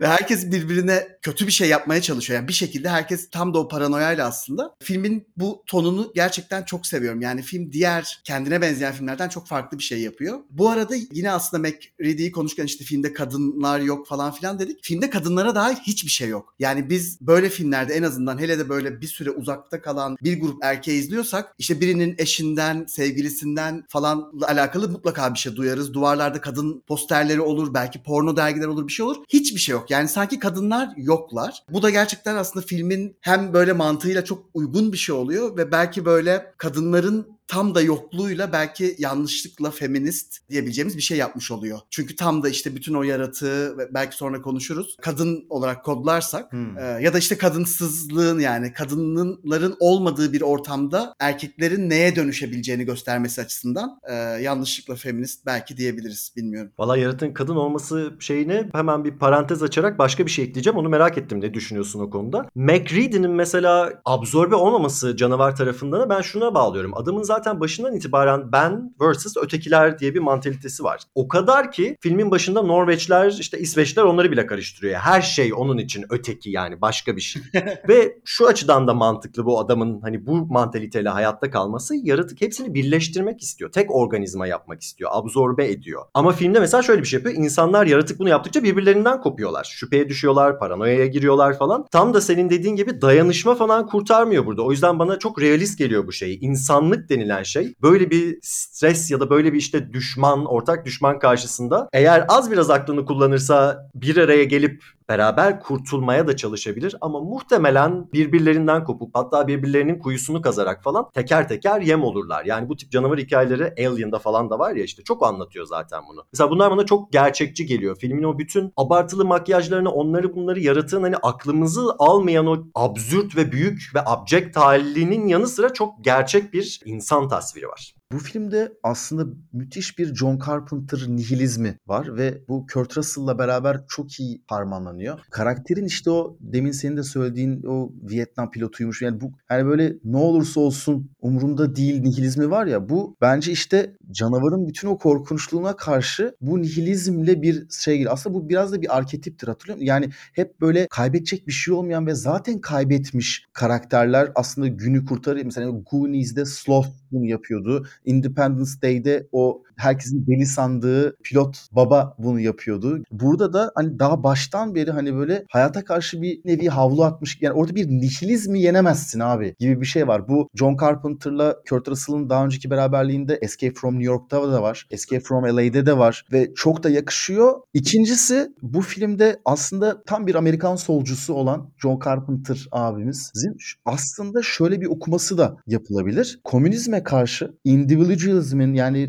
ve herkes birbirine kötü bir şey yapmaya çalışıyor. Yani bir şekilde herkes tam da o paranoyayla aslında. Filmin bu tonunu gerçekten çok seviyorum. Yani film diğer kendine benzeyen filmlerden çok farklı bir şey yapıyor. Bu arada yine aslında McReady'yi konuşurken işte filmde kadınlar yok falan filan dedik. Filmde kadınlara dair hiçbir şey yok. Yani biz böyle filmlerde en azından hele de böyle bir süre uzakta kalan bir grup erkeği izliyorsak işte birinin eşinden, sevgilisinden falan alakalı mutlaka bir şey duyarız. Duvarlarda kadın posterleri olur, belki porno dergiler olur, bir şey olur. Hiçbir şey yok. Yani sanki kadınlar yoklar. Bu da gerçekten aslında filmin hem böyle mantığıyla çok uygun bir şey oluyor ve belki böyle kadınların tam da yokluğuyla belki yanlışlıkla feminist diyebileceğimiz bir şey yapmış oluyor. Çünkü tam da işte bütün o yaratığı belki sonra konuşuruz. Kadın olarak kodlarsak Hmm. e, ya da işte kadınsızlığın yani kadınların olmadığı bir ortamda erkeklerin neye dönüşebileceğini göstermesi açısından e, yanlışlıkla feminist belki diyebiliriz bilmiyorum. Valla yaratığın kadın olması şeyini hemen bir parantez açarak başka bir şey ekleyeceğim. Onu merak ettim ne düşünüyorsun o konuda. McReady'nin mesela absorbe olmaması canavar tarafından da ben şuna bağlıyorum. Adamın zaten başından itibaren ben versus ötekiler diye bir mantalitesi var. O kadar ki filmin başında Norveçler işte İsveçler onları bile karıştırıyor. Her şey onun için öteki yani başka bir şey. Ve şu açıdan da mantıklı bu adamın hani bu mantaliteyle hayatta kalması yaratık hepsini birleştirmek istiyor. Tek organizma yapmak istiyor. Absorbe ediyor. Ama filmde mesela şöyle bir şey yapıyor. İnsanlar yaratık bunu yaptıkça birbirlerinden kopuyorlar. Şüpheye düşüyorlar, paranoyaya giriyorlar falan. Tam da senin dediğin gibi dayanışma falan kurtarmıyor burada. O yüzden bana çok realist geliyor bu şey. İnsanlık denilen şey böyle bir stres ya da böyle bir işte düşman, ortak düşman karşısında eğer az biraz aklını kullanırsa bir araya gelip beraber kurtulmaya da çalışabilir ama muhtemelen birbirlerinden kopup hatta birbirlerinin kuyusunu kazarak falan teker teker yem olurlar. Yani bu tip canavar hikayeleri Alien'da falan da var ya işte çok anlatıyor zaten bunu. Mesela bunlar bana çok gerçekçi geliyor. Filmin o bütün abartılı makyajlarını onları bunları yaratığın hani aklımızı almayan o absürt ve büyük ve abject halinin yanı sıra çok gerçek bir insan tasviri var. Bu filmde aslında müthiş bir John Carpenter nihilizmi var ve bu Kurt Russell'la beraber çok iyi harmanlanıyor. Karakterin işte o demin senin de söylediğin o Vietnam pilotuymuş. Yani bu yani böyle ne olursa olsun umurumda değil nihilizmi var ya bu bence işte canavarın bütün o korkunçluğuna karşı bu nihilizmle bir şey geliyor. Aslında bu biraz da bir arketiptir hatırlıyor musun? Yani hep böyle kaybedecek bir şey olmayan ve zaten kaybetmiş karakterler aslında günü kurtarıyor. Mesela Goonies'de Sloth bunu yapıyordu. Independence Day'de o herkesin deli sandığı pilot baba bunu yapıyordu. Burada da hani daha baştan beri hani böyle hayata karşı bir nevi havlu atmış. Yani orada bir nihilizmi yenemezsin abi gibi bir şey var. Bu John Carpenter'la Kurt Russell'ın daha önceki beraberliğinde Escape from New York'ta da var. Escape from LA'de de var ve çok da yakışıyor. İkincisi bu filmde aslında tam bir Amerikan solcusu olan John Carpenter abimizin aslında şöyle bir okuması da yapılabilir. Komünizme karşı individualizmin yani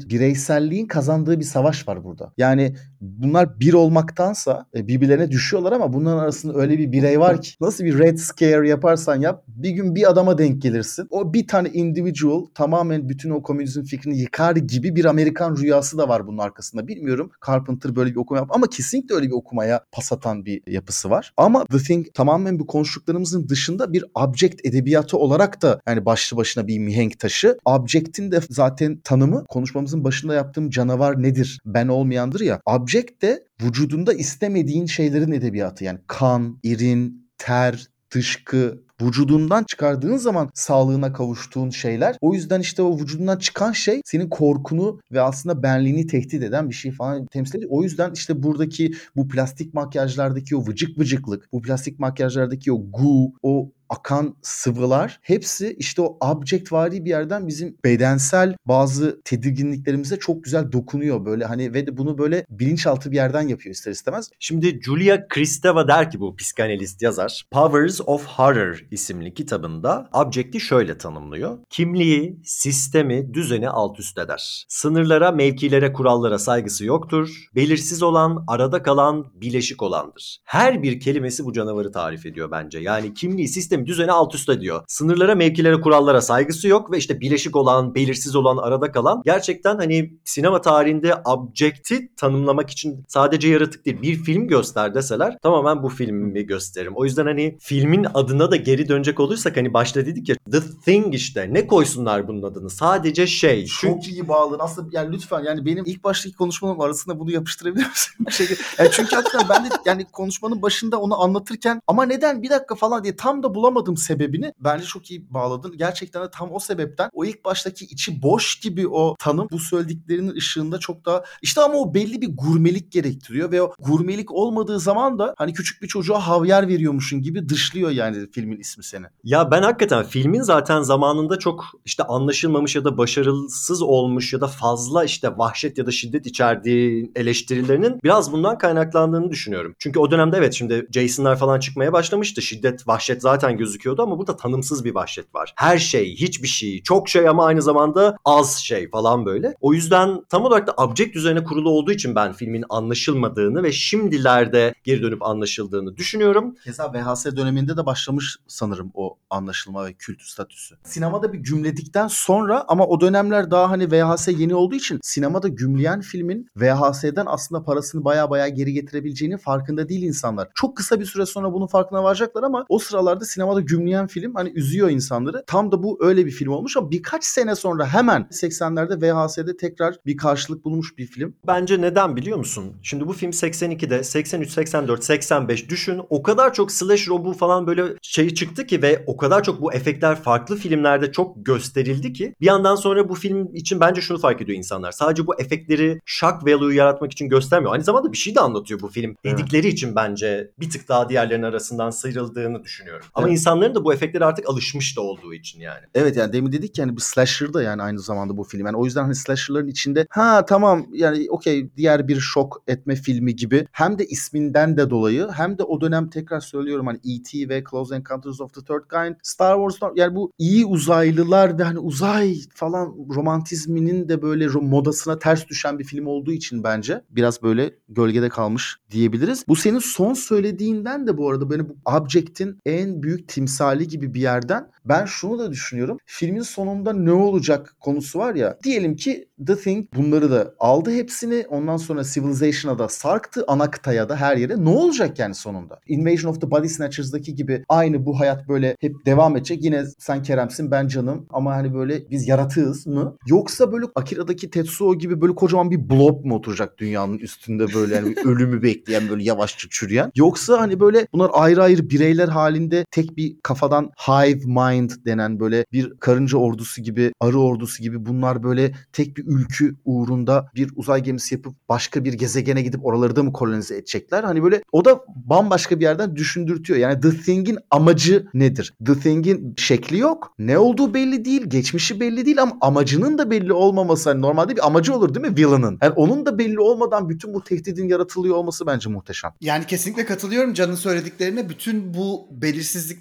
bireyselliğin kazandığı bir savaş var burada. Yani bunlar bir olmaktansa e, birbirlerine düşüyorlar ama bunların arasında öyle bir birey var ki nasıl bir red scare yaparsan yap bir gün bir adama denk gelirsin. O bir tane individual tamamen bütün o komünizm fikrini yıkar gibi bir Amerikan rüyası da var bunun arkasında. Bilmiyorum Carpenter böyle bir okuma yap ama kesinlikle öyle bir okumaya pas atan bir yapısı var. Ama The Thing tamamen bu konuştuklarımızın dışında bir object edebiyatı olarak da yani başlı başına bir mihenk taşı. Object'in de zaten tanımı konuşmamızın başında yaptığım canavar nedir? Ben olmayandır ya. Object de vücudunda istemediğin şeylerin edebiyatı. Yani kan, irin, ter, dışkı, vücudundan çıkardığın zaman sağlığına kavuştuğun şeyler. O yüzden işte o vücudundan çıkan şey senin korkunu ve aslında benliğini tehdit eden bir şey falan temsil ediyor. O yüzden işte buradaki bu plastik makyajlardaki o vıcık vıcıklık, bu plastik makyajlardaki o gu, o akan sıvılar hepsi işte o object vari bir yerden bizim bedensel bazı tedirginliklerimize çok güzel dokunuyor böyle hani ve de bunu böyle bilinçaltı bir yerden yapıyor ister istemez. Şimdi Julia Kristeva der ki bu psikanalist yazar Powers of Horror isimli kitabında object'i şöyle tanımlıyor. Kimliği, sistemi, düzeni alt üst eder. Sınırlara, mevkilere, kurallara saygısı yoktur. Belirsiz olan, arada kalan, bileşik olandır. Her bir kelimesi bu canavarı tarif ediyor bence. Yani kimliği, sistemi, düzeni alt üst ediyor. Sınırlara, mevkilere, kurallara saygısı yok ve işte bileşik olan, belirsiz olan, arada kalan gerçekten hani sinema tarihinde object'i tanımlamak için sadece yaratık değil bir film göster deseler tamamen bu filmi gösteririm. O yüzden hani filmin adına da geri dönecek olursak hani başta dedik ya The Thing işte ne koysunlar bunun adını sadece şey. Çok iyi bağladın. Aslında yani lütfen yani benim ilk baştaki konuşmalarım arasında bunu yapıştırabilir misin? Bir şey, yani çünkü hakikaten ben de yani konuşmanın başında onu anlatırken ama neden bir dakika falan diye tam da bulamadım sebebini. Bence çok iyi bağladın. Gerçekten de tam o sebepten o ilk baştaki içi boş gibi o tanım bu söylediklerinin ışığında çok daha işte ama o belli bir gurmelik gerektiriyor ve o gurmelik olmadığı zaman da hani küçük bir çocuğa havyar veriyormuşsun gibi dışlıyor yani filmin ismi seni. Ya ben hakikaten filmin zaten zamanında çok işte anlaşılmamış ya da başarısız olmuş ya da fazla işte vahşet ya da şiddet içerdiği eleştirilerinin biraz bundan kaynaklandığını düşünüyorum. Çünkü o dönemde evet şimdi Jason'lar falan çıkmaya başlamıştı. Şiddet, vahşet zaten gözüküyordu ama burada tanımsız bir vahşet var. Her şey, hiçbir şey, çok şey ama aynı zamanda az şey falan böyle. O yüzden tam olarak da object üzerine kurulu olduğu için ben filmin anlaşılmadığını ve şimdilerde geri dönüp anlaşıldığını düşünüyorum. Keza VHS döneminde de başlamış sanırım o anlaşılma ve kült statüsü. Sinemada bir gümledikten sonra ama o dönemler daha hani VHS yeni olduğu için sinemada gümleyen filmin VHS'den aslında parasını baya baya geri getirebileceğinin farkında değil insanlar. Çok kısa bir süre sonra bunun farkına varacaklar ama o sıralarda sinemada gümleyen film hani üzüyor insanları. Tam da bu öyle bir film olmuş ama birkaç sene sonra hemen 80'lerde VHS'de tekrar bir karşılık bulmuş bir film. Bence neden biliyor musun? Şimdi bu film 82'de, 83, 84, 85 düşün. O kadar çok slash robu falan böyle şey çıktı ki ve o kadar çok bu efektler farklı filmlerde çok gösterildi ki bir yandan sonra bu film için bence şunu fark ediyor insanlar. Sadece bu efektleri shock value yaratmak için göstermiyor. Aynı zamanda bir şey de anlatıyor bu film. Evet. Dedikleri için bence bir tık daha diğerlerinin arasından sıyrıldığını düşünüyorum. Ama Evet. İnsanların da bu efektlere artık alışmış da olduğu için yani. Evet yani demin dedik ki hani bir slasher da yani aynı zamanda bu film. Yani o yüzden hani slasher'ların içinde ha tamam yani okey diğer bir şok etme filmi gibi hem de isminden de dolayı hem de o dönem tekrar söylüyorum hani E.T. ve Close Encounters of the Third Kind, Star Wars yani bu iyi uzaylılar ve hani uzay falan romantizminin de böyle modasına ters düşen bir film olduğu için bence biraz böyle gölgede kalmış diyebiliriz. Bu senin son söylediğinden de bu arada beni bu Object'in en büyük timsali gibi bir yerden ben şunu da düşünüyorum. Filmin sonunda ne olacak konusu var ya. Diyelim ki The Thing bunları da aldı hepsini. Ondan sonra Civilization'a da sarktı. Ana kıtaya da her yere. Ne olacak yani sonunda? Invasion of the Body Snatchers'daki gibi aynı bu hayat böyle hep devam edecek. Yine sen Kerem'sin ben canım ama hani böyle biz yaratığız mı? Yoksa böyle Akira'daki Tetsuo gibi böyle kocaman bir blob mu oturacak dünyanın üstünde böyle yani ölümü bekleyen böyle yavaşça çürüyen? Yoksa hani böyle bunlar ayrı ayrı bireyler halinde tek bir kafadan hive mind denen böyle bir karınca ordusu gibi, arı ordusu gibi bunlar böyle tek bir ülkü uğrunda bir uzay gemisi yapıp başka bir gezegene gidip oraları da mı kolonize edecekler? Hani böyle o da bambaşka bir yerden düşündürtüyor. Yani The Thing'in amacı nedir? The Thing'in şekli yok. Ne olduğu belli değil. Geçmişi belli değil ama amacının da belli olmaması. Hani normalde bir amacı olur değil mi villain'ın? Yani onun da belli olmadan bütün bu tehdidin yaratılıyor olması bence muhteşem. Yani kesinlikle katılıyorum Can'ın söylediklerine. Bütün bu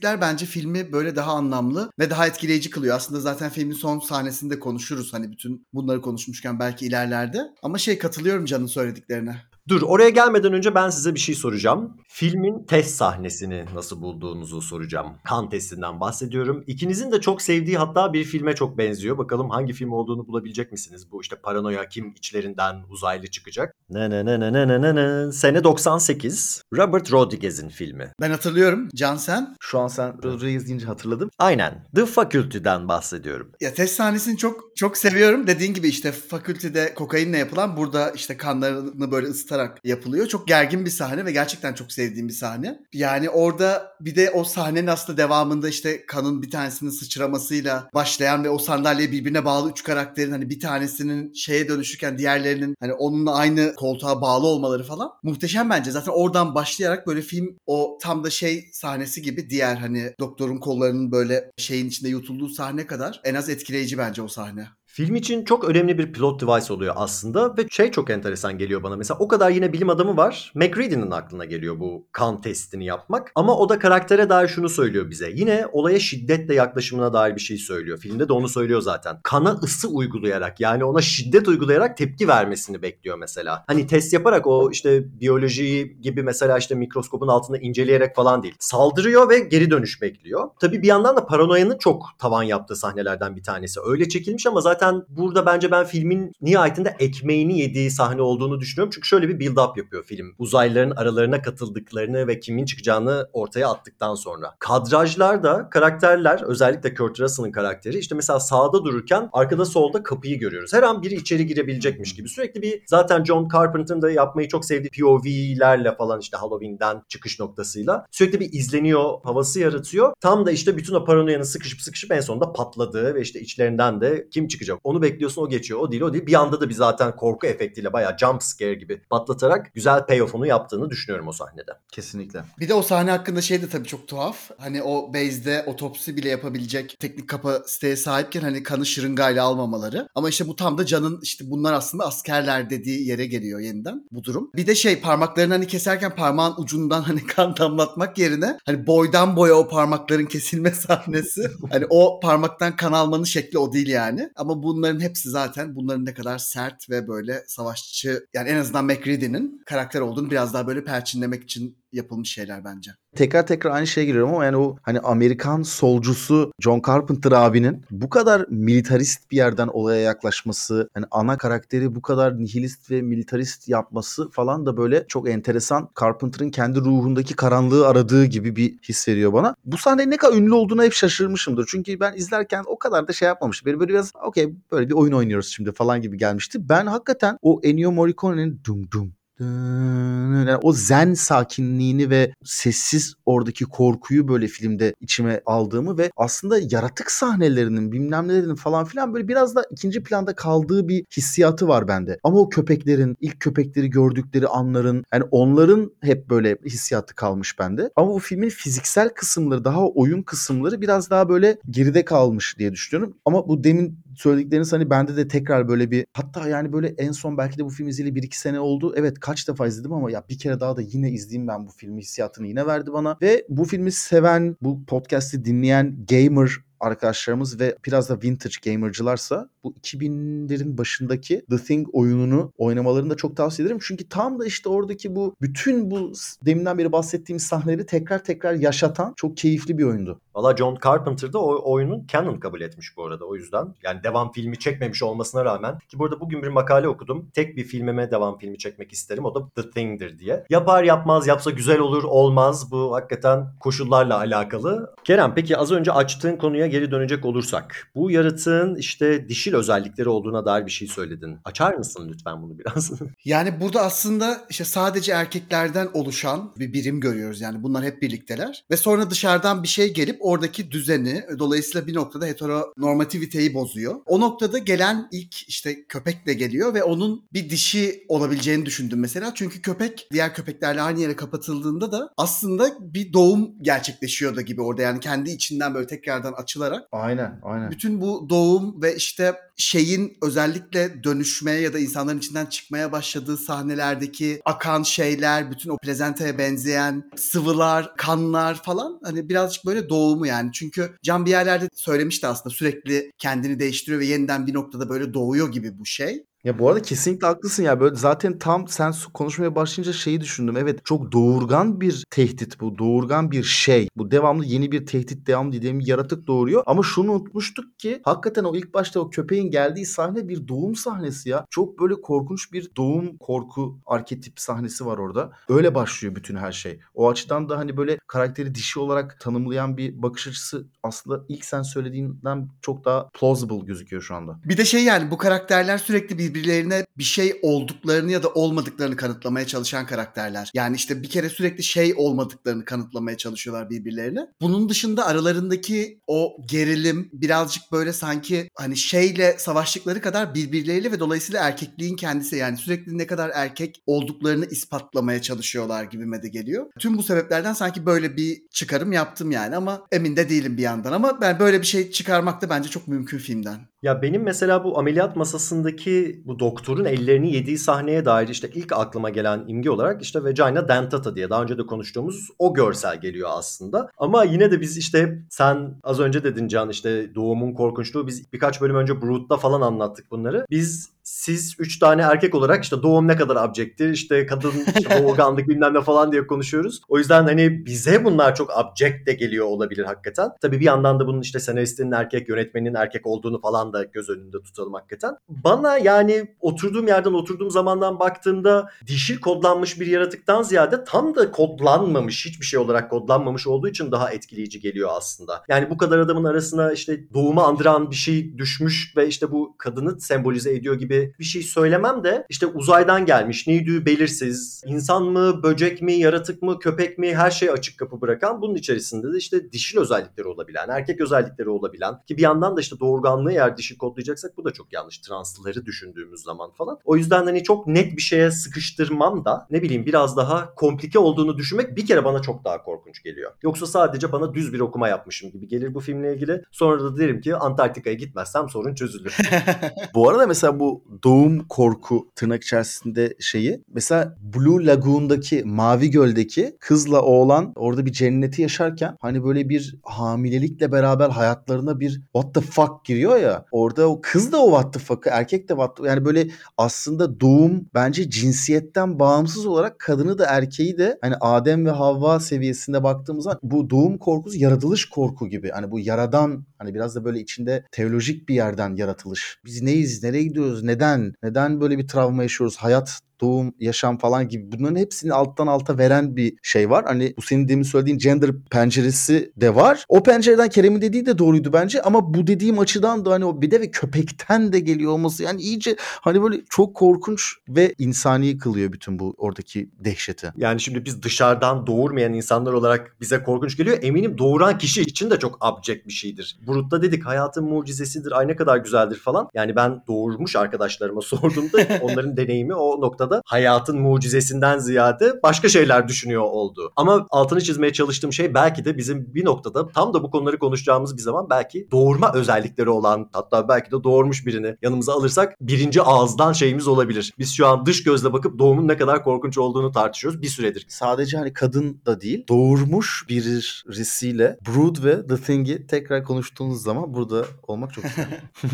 belirsizlikler bence filmi böyle daha anlamlı ve daha etkileyici kılıyor. Aslında zaten filmin son sahnesinde konuşuruz hani bütün bunları konuşmuşken belki ilerlerde. Ama şey katılıyorum Can'ın söylediklerine. Dur oraya gelmeden önce ben size bir şey soracağım. Filmin test sahnesini nasıl bulduğunuzu soracağım. Kan testinden bahsediyorum. İkinizin de çok sevdiği hatta bir filme çok benziyor. Bakalım hangi film olduğunu bulabilecek misiniz? Bu işte paranoya kim içlerinden uzaylı çıkacak. Ne ne ne ne ne ne ne ne. Sene 98. Robert Rodriguez'in filmi. Ben hatırlıyorum. Can sen? Şu an sen Rodriguez deyince hatırladım. Aynen. The Faculty'den bahsediyorum. Ya test sahnesini çok çok seviyorum. Dediğin gibi işte fakültede kokainle yapılan burada işte kanlarını böyle ısıtarak anlatarak yapılıyor. Çok gergin bir sahne ve gerçekten çok sevdiğim bir sahne. Yani orada bir de o sahnenin aslında devamında işte kanın bir tanesinin sıçramasıyla başlayan ve o sandalyeye birbirine bağlı üç karakterin hani bir tanesinin şeye dönüşürken diğerlerinin hani onunla aynı koltuğa bağlı olmaları falan muhteşem bence. Zaten oradan başlayarak böyle film o tam da şey sahnesi gibi diğer hani doktorun kollarının böyle şeyin içinde yutulduğu sahne kadar en az etkileyici bence o sahne. Film için çok önemli bir plot device oluyor aslında ve şey çok enteresan geliyor bana. Mesela o kadar yine bilim adamı var. McReady'nin aklına geliyor bu kan testini yapmak. Ama o da karaktere dair şunu söylüyor bize. Yine olaya şiddetle yaklaşımına dair bir şey söylüyor. Filmde de onu söylüyor zaten. Kana ısı uygulayarak yani ona şiddet uygulayarak tepki vermesini bekliyor mesela. Hani test yaparak o işte biyolojiyi gibi mesela işte mikroskopun altında inceleyerek falan değil. Saldırıyor ve geri dönüş bekliyor. Tabii bir yandan da paranoyanın çok tavan yaptığı sahnelerden bir tanesi. Öyle çekilmiş ama zaten burada bence ben filmin nihayetinde ekmeğini yediği sahne olduğunu düşünüyorum. Çünkü şöyle bir build up yapıyor film. Uzaylıların aralarına katıldıklarını ve kimin çıkacağını ortaya attıktan sonra. Kadrajlarda karakterler özellikle Kurt Russell'ın karakteri işte mesela sağda dururken arkada solda kapıyı görüyoruz. Her an biri içeri girebilecekmiş gibi. Sürekli bir zaten John Carpenter'ın da yapmayı çok sevdiği POV'lerle falan işte Halloween'den çıkış noktasıyla sürekli bir izleniyor havası yaratıyor. Tam da işte bütün o paranoyanın sıkışıp sıkışıp en sonunda patladığı ve işte içlerinden de kim çıkacak onu bekliyorsun o geçiyor o değil o değil. Bir anda da bir zaten korku efektiyle bayağı jump scare gibi patlatarak güzel payoff'unu yaptığını düşünüyorum o sahnede. Kesinlikle. Bir de o sahne hakkında şey de tabii çok tuhaf. Hani o base'de otopsi bile yapabilecek teknik kapasiteye sahipken hani kanı şırıngayla almamaları. Ama işte bu tam da Can'ın işte bunlar aslında askerler dediği yere geliyor yeniden bu durum. Bir de şey parmaklarını hani keserken parmağın ucundan hani kan damlatmak yerine hani boydan boya o parmakların kesilme sahnesi. hani o parmaktan kan almanın şekli o değil yani. Ama bunların hepsi zaten bunların ne kadar sert ve böyle savaşçı yani en azından McReady'nin karakter olduğunu biraz daha böyle perçinlemek için yapılmış şeyler bence. Tekrar tekrar aynı şeye giriyorum ama yani o hani Amerikan solcusu John Carpenter abinin bu kadar militarist bir yerden olaya yaklaşması, hani ana karakteri bu kadar nihilist ve militarist yapması falan da böyle çok enteresan. Carpenter'ın kendi ruhundaki karanlığı aradığı gibi bir his veriyor bana. Bu sahne ne kadar ünlü olduğuna hep şaşırmışımdır. Çünkü ben izlerken o kadar da şey yapmamıştım. Böyle, böyle biraz okey böyle bir oyun oynuyoruz şimdi falan gibi gelmişti. Ben hakikaten o Ennio Morricone'nin dum dum yani o zen sakinliğini ve sessiz oradaki korkuyu böyle filmde içime aldığımı ve aslında yaratık sahnelerinin bilmem nelerinin falan filan böyle biraz da ikinci planda kaldığı bir hissiyatı var bende. Ama o köpeklerin ilk köpekleri gördükleri anların yani onların hep böyle hissiyatı kalmış bende. Ama bu filmin fiziksel kısımları daha oyun kısımları biraz daha böyle geride kalmış diye düşünüyorum. Ama bu demin söyledikleriniz hani bende de tekrar böyle bir hatta yani böyle en son belki de bu film izleyeli 1-2 sene oldu. Evet kaç defa izledim ama ya bir kere daha da yine izleyeyim ben bu filmi hissiyatını yine verdi bana. Ve bu filmi seven, bu podcast'i dinleyen gamer arkadaşlarımız ve biraz da vintage gamercılarsa bu 2000'lerin başındaki The Thing oyununu oynamalarını da çok tavsiye ederim. Çünkü tam da işte oradaki bu bütün bu deminden beri bahsettiğim sahneleri tekrar tekrar yaşatan çok keyifli bir oyundu. Valla John Carpenter da o oyunun canon kabul etmiş bu arada o yüzden. Yani devam filmi çekmemiş olmasına rağmen ki burada bugün bir makale okudum. Tek bir filmime devam filmi çekmek isterim o da The Thing'dir diye. Yapar yapmaz yapsa güzel olur olmaz bu hakikaten koşullarla alakalı. Kerem peki az önce açtığın konuya geri dönecek olursak. Bu yaratığın işte dişil özellikleri olduğuna dair bir şey söyledin. Açar mısın lütfen bunu biraz? yani burada aslında işte sadece erkeklerden oluşan bir birim görüyoruz. Yani bunlar hep birlikteler. Ve sonra dışarıdan bir şey gelip oradaki düzeni dolayısıyla bir noktada heteronormativiteyi bozuyor. O noktada gelen ilk işte köpekle geliyor ve onun bir dişi olabileceğini düşündüm mesela. Çünkü köpek diğer köpeklerle aynı yere kapatıldığında da aslında bir doğum gerçekleşiyor da gibi orada. Yani kendi içinden böyle tekrardan açılarak. Aynen aynen. Bütün bu doğum ve işte şeyin özellikle dönüşmeye ya da insanların içinden çıkmaya başladığı sahnelerdeki akan şeyler, bütün o plezentaya benzeyen sıvılar, kanlar falan hani birazcık böyle doğumu yani. Çünkü Can bir yerlerde söylemişti aslında sürekli kendini değiştiriyor ve yeniden bir noktada böyle doğuyor gibi bu şey. Ya bu arada kesinlikle haklısın ya. Böyle zaten tam sen konuşmaya başlayınca şeyi düşündüm. Evet çok doğurgan bir tehdit bu. Doğurgan bir şey. Bu devamlı yeni bir tehdit devamlı dediğim yaratık doğuruyor. Ama şunu unutmuştuk ki hakikaten o ilk başta o köpeğin geldiği sahne bir doğum sahnesi ya. Çok böyle korkunç bir doğum korku arketip sahnesi var orada. Öyle başlıyor bütün her şey. O açıdan da hani böyle karakteri dişi olarak tanımlayan bir bakış açısı aslında ilk sen söylediğinden çok daha plausible gözüküyor şu anda. Bir de şey yani bu karakterler sürekli birbirlerine bir şey olduklarını ya da olmadıklarını kanıtlamaya çalışan karakterler. Yani işte bir kere sürekli şey olmadıklarını kanıtlamaya çalışıyorlar birbirlerine. Bunun dışında aralarındaki o gerilim birazcık böyle sanki hani şeyle savaştıkları kadar birbirleriyle ve dolayısıyla erkekliğin kendisi yani sürekli ne kadar erkek olduklarını ispatlamaya çalışıyorlar gibime de geliyor. Tüm bu sebeplerden sanki böyle bir çıkarım yaptım yani ama emin de değilim bir yandan ama ben böyle bir şey çıkarmak da bence çok mümkün filmden. Ya benim mesela bu ameliyat masasındaki bu doktorun ellerini yediği sahneye dair işte ilk aklıma gelen imge olarak işte vagina dentata diye daha önce de konuştuğumuz o görsel geliyor aslında. Ama yine de biz işte sen az önce dedin Can işte doğumun korkunçluğu biz birkaç bölüm önce Brood'da falan anlattık bunları. Biz siz üç tane erkek olarak işte doğum ne kadar abjektir işte kadın işte doğurganlık bilmem ne falan diye konuşuyoruz. O yüzden hani bize bunlar çok abject de geliyor olabilir hakikaten. Tabii bir yandan da bunun işte senaristinin erkek, yönetmenin erkek olduğunu falan da göz önünde tutalım hakikaten. Bana yani oturduğum yerden oturduğum zamandan baktığımda dişil kodlanmış bir yaratıktan ziyade tam da kodlanmamış hiçbir şey olarak kodlanmamış olduğu için daha etkileyici geliyor aslında. Yani bu kadar adamın arasına işte doğumu andıran bir şey düşmüş ve işte bu kadını sembolize ediyor gibi bir şey söylemem de işte uzaydan gelmiş, neydi belirsiz, insan mı, böcek mi, yaratık mı, köpek mi her şey açık kapı bırakan bunun içerisinde de işte dişil özellikleri olabilen, erkek özellikleri olabilen ki bir yandan da işte doğurganlığı eğer dişil kodlayacaksak bu da çok yanlış transları düşündüğümüz zaman falan. O yüzden hani çok net bir şeye sıkıştırmam da ne bileyim biraz daha komplike olduğunu düşünmek bir kere bana çok daha korkunç geliyor. Yoksa sadece bana düz bir okuma yapmışım gibi gelir bu filmle ilgili. Sonra da derim ki Antarktika'ya gitmezsem sorun çözülür. Bu arada mesela bu doğum korku tırnak içerisinde şeyi mesela Blue Lagoon'daki Mavi Göl'deki kızla oğlan orada bir cenneti yaşarken hani böyle bir hamilelikle beraber hayatlarına bir what the fuck giriyor ya orada o kız da o what the fuck'ı erkek de what the, yani böyle aslında doğum bence cinsiyetten bağımsız olarak kadını da erkeği de hani Adem ve Havva seviyesinde baktığımız zaman bu doğum korkusu yaratılış korku gibi. Hani bu yaradan hani biraz da böyle içinde teolojik bir yerden yaratılış. Biz neyiz? Nereye gidiyoruz? Neden? Neden böyle bir travma yaşıyoruz? Hayat doğum, yaşam falan gibi bunların hepsini alttan alta veren bir şey var. Hani bu senin demin söylediğin gender penceresi de var. O pencereden Kerem'in dediği de doğruydu bence ama bu dediğim açıdan da hani o bir de ve köpekten de geliyor olması yani iyice hani böyle çok korkunç ve insani kılıyor bütün bu oradaki dehşeti. Yani şimdi biz dışarıdan doğurmayan insanlar olarak bize korkunç geliyor. Eminim doğuran kişi için de çok abject bir şeydir. Brut'ta dedik hayatın mucizesidir, ay ne kadar güzeldir falan. Yani ben doğurmuş arkadaşlarıma sorduğumda onların deneyimi o noktada hayatın mucizesinden ziyade başka şeyler düşünüyor oldu. Ama altını çizmeye çalıştığım şey belki de bizim bir noktada tam da bu konuları konuşacağımız bir zaman belki doğurma özellikleri olan hatta belki de doğurmuş birini yanımıza alırsak birinci ağızdan şeyimiz olabilir. Biz şu an dış gözle bakıp doğumun ne kadar korkunç olduğunu tartışıyoruz bir süredir. Sadece hani kadın da değil doğurmuş birisiyle Brood ve The Thing'i tekrar konuştuğunuz zaman burada olmak çok.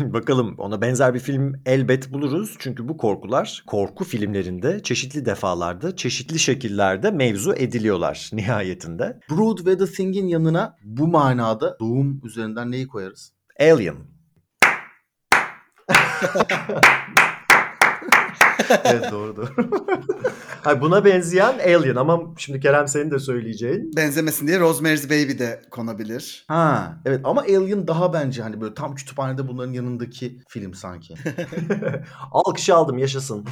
Bakalım ona benzer bir film elbet buluruz. Çünkü bu korkular korku filmlerinde çeşitli defalarda, çeşitli şekillerde mevzu ediliyorlar nihayetinde. Brood ve The Thing'in yanına bu manada doğum üzerinden neyi koyarız? Alien. evet doğru doğru. Hayır, buna benzeyen Alien ama şimdi Kerem senin de söyleyeceğin. Benzemesin diye Rosemary's Baby de konabilir. Ha evet ama Alien daha bence hani böyle tam kütüphanede bunların yanındaki film sanki. Alkışı aldım yaşasın.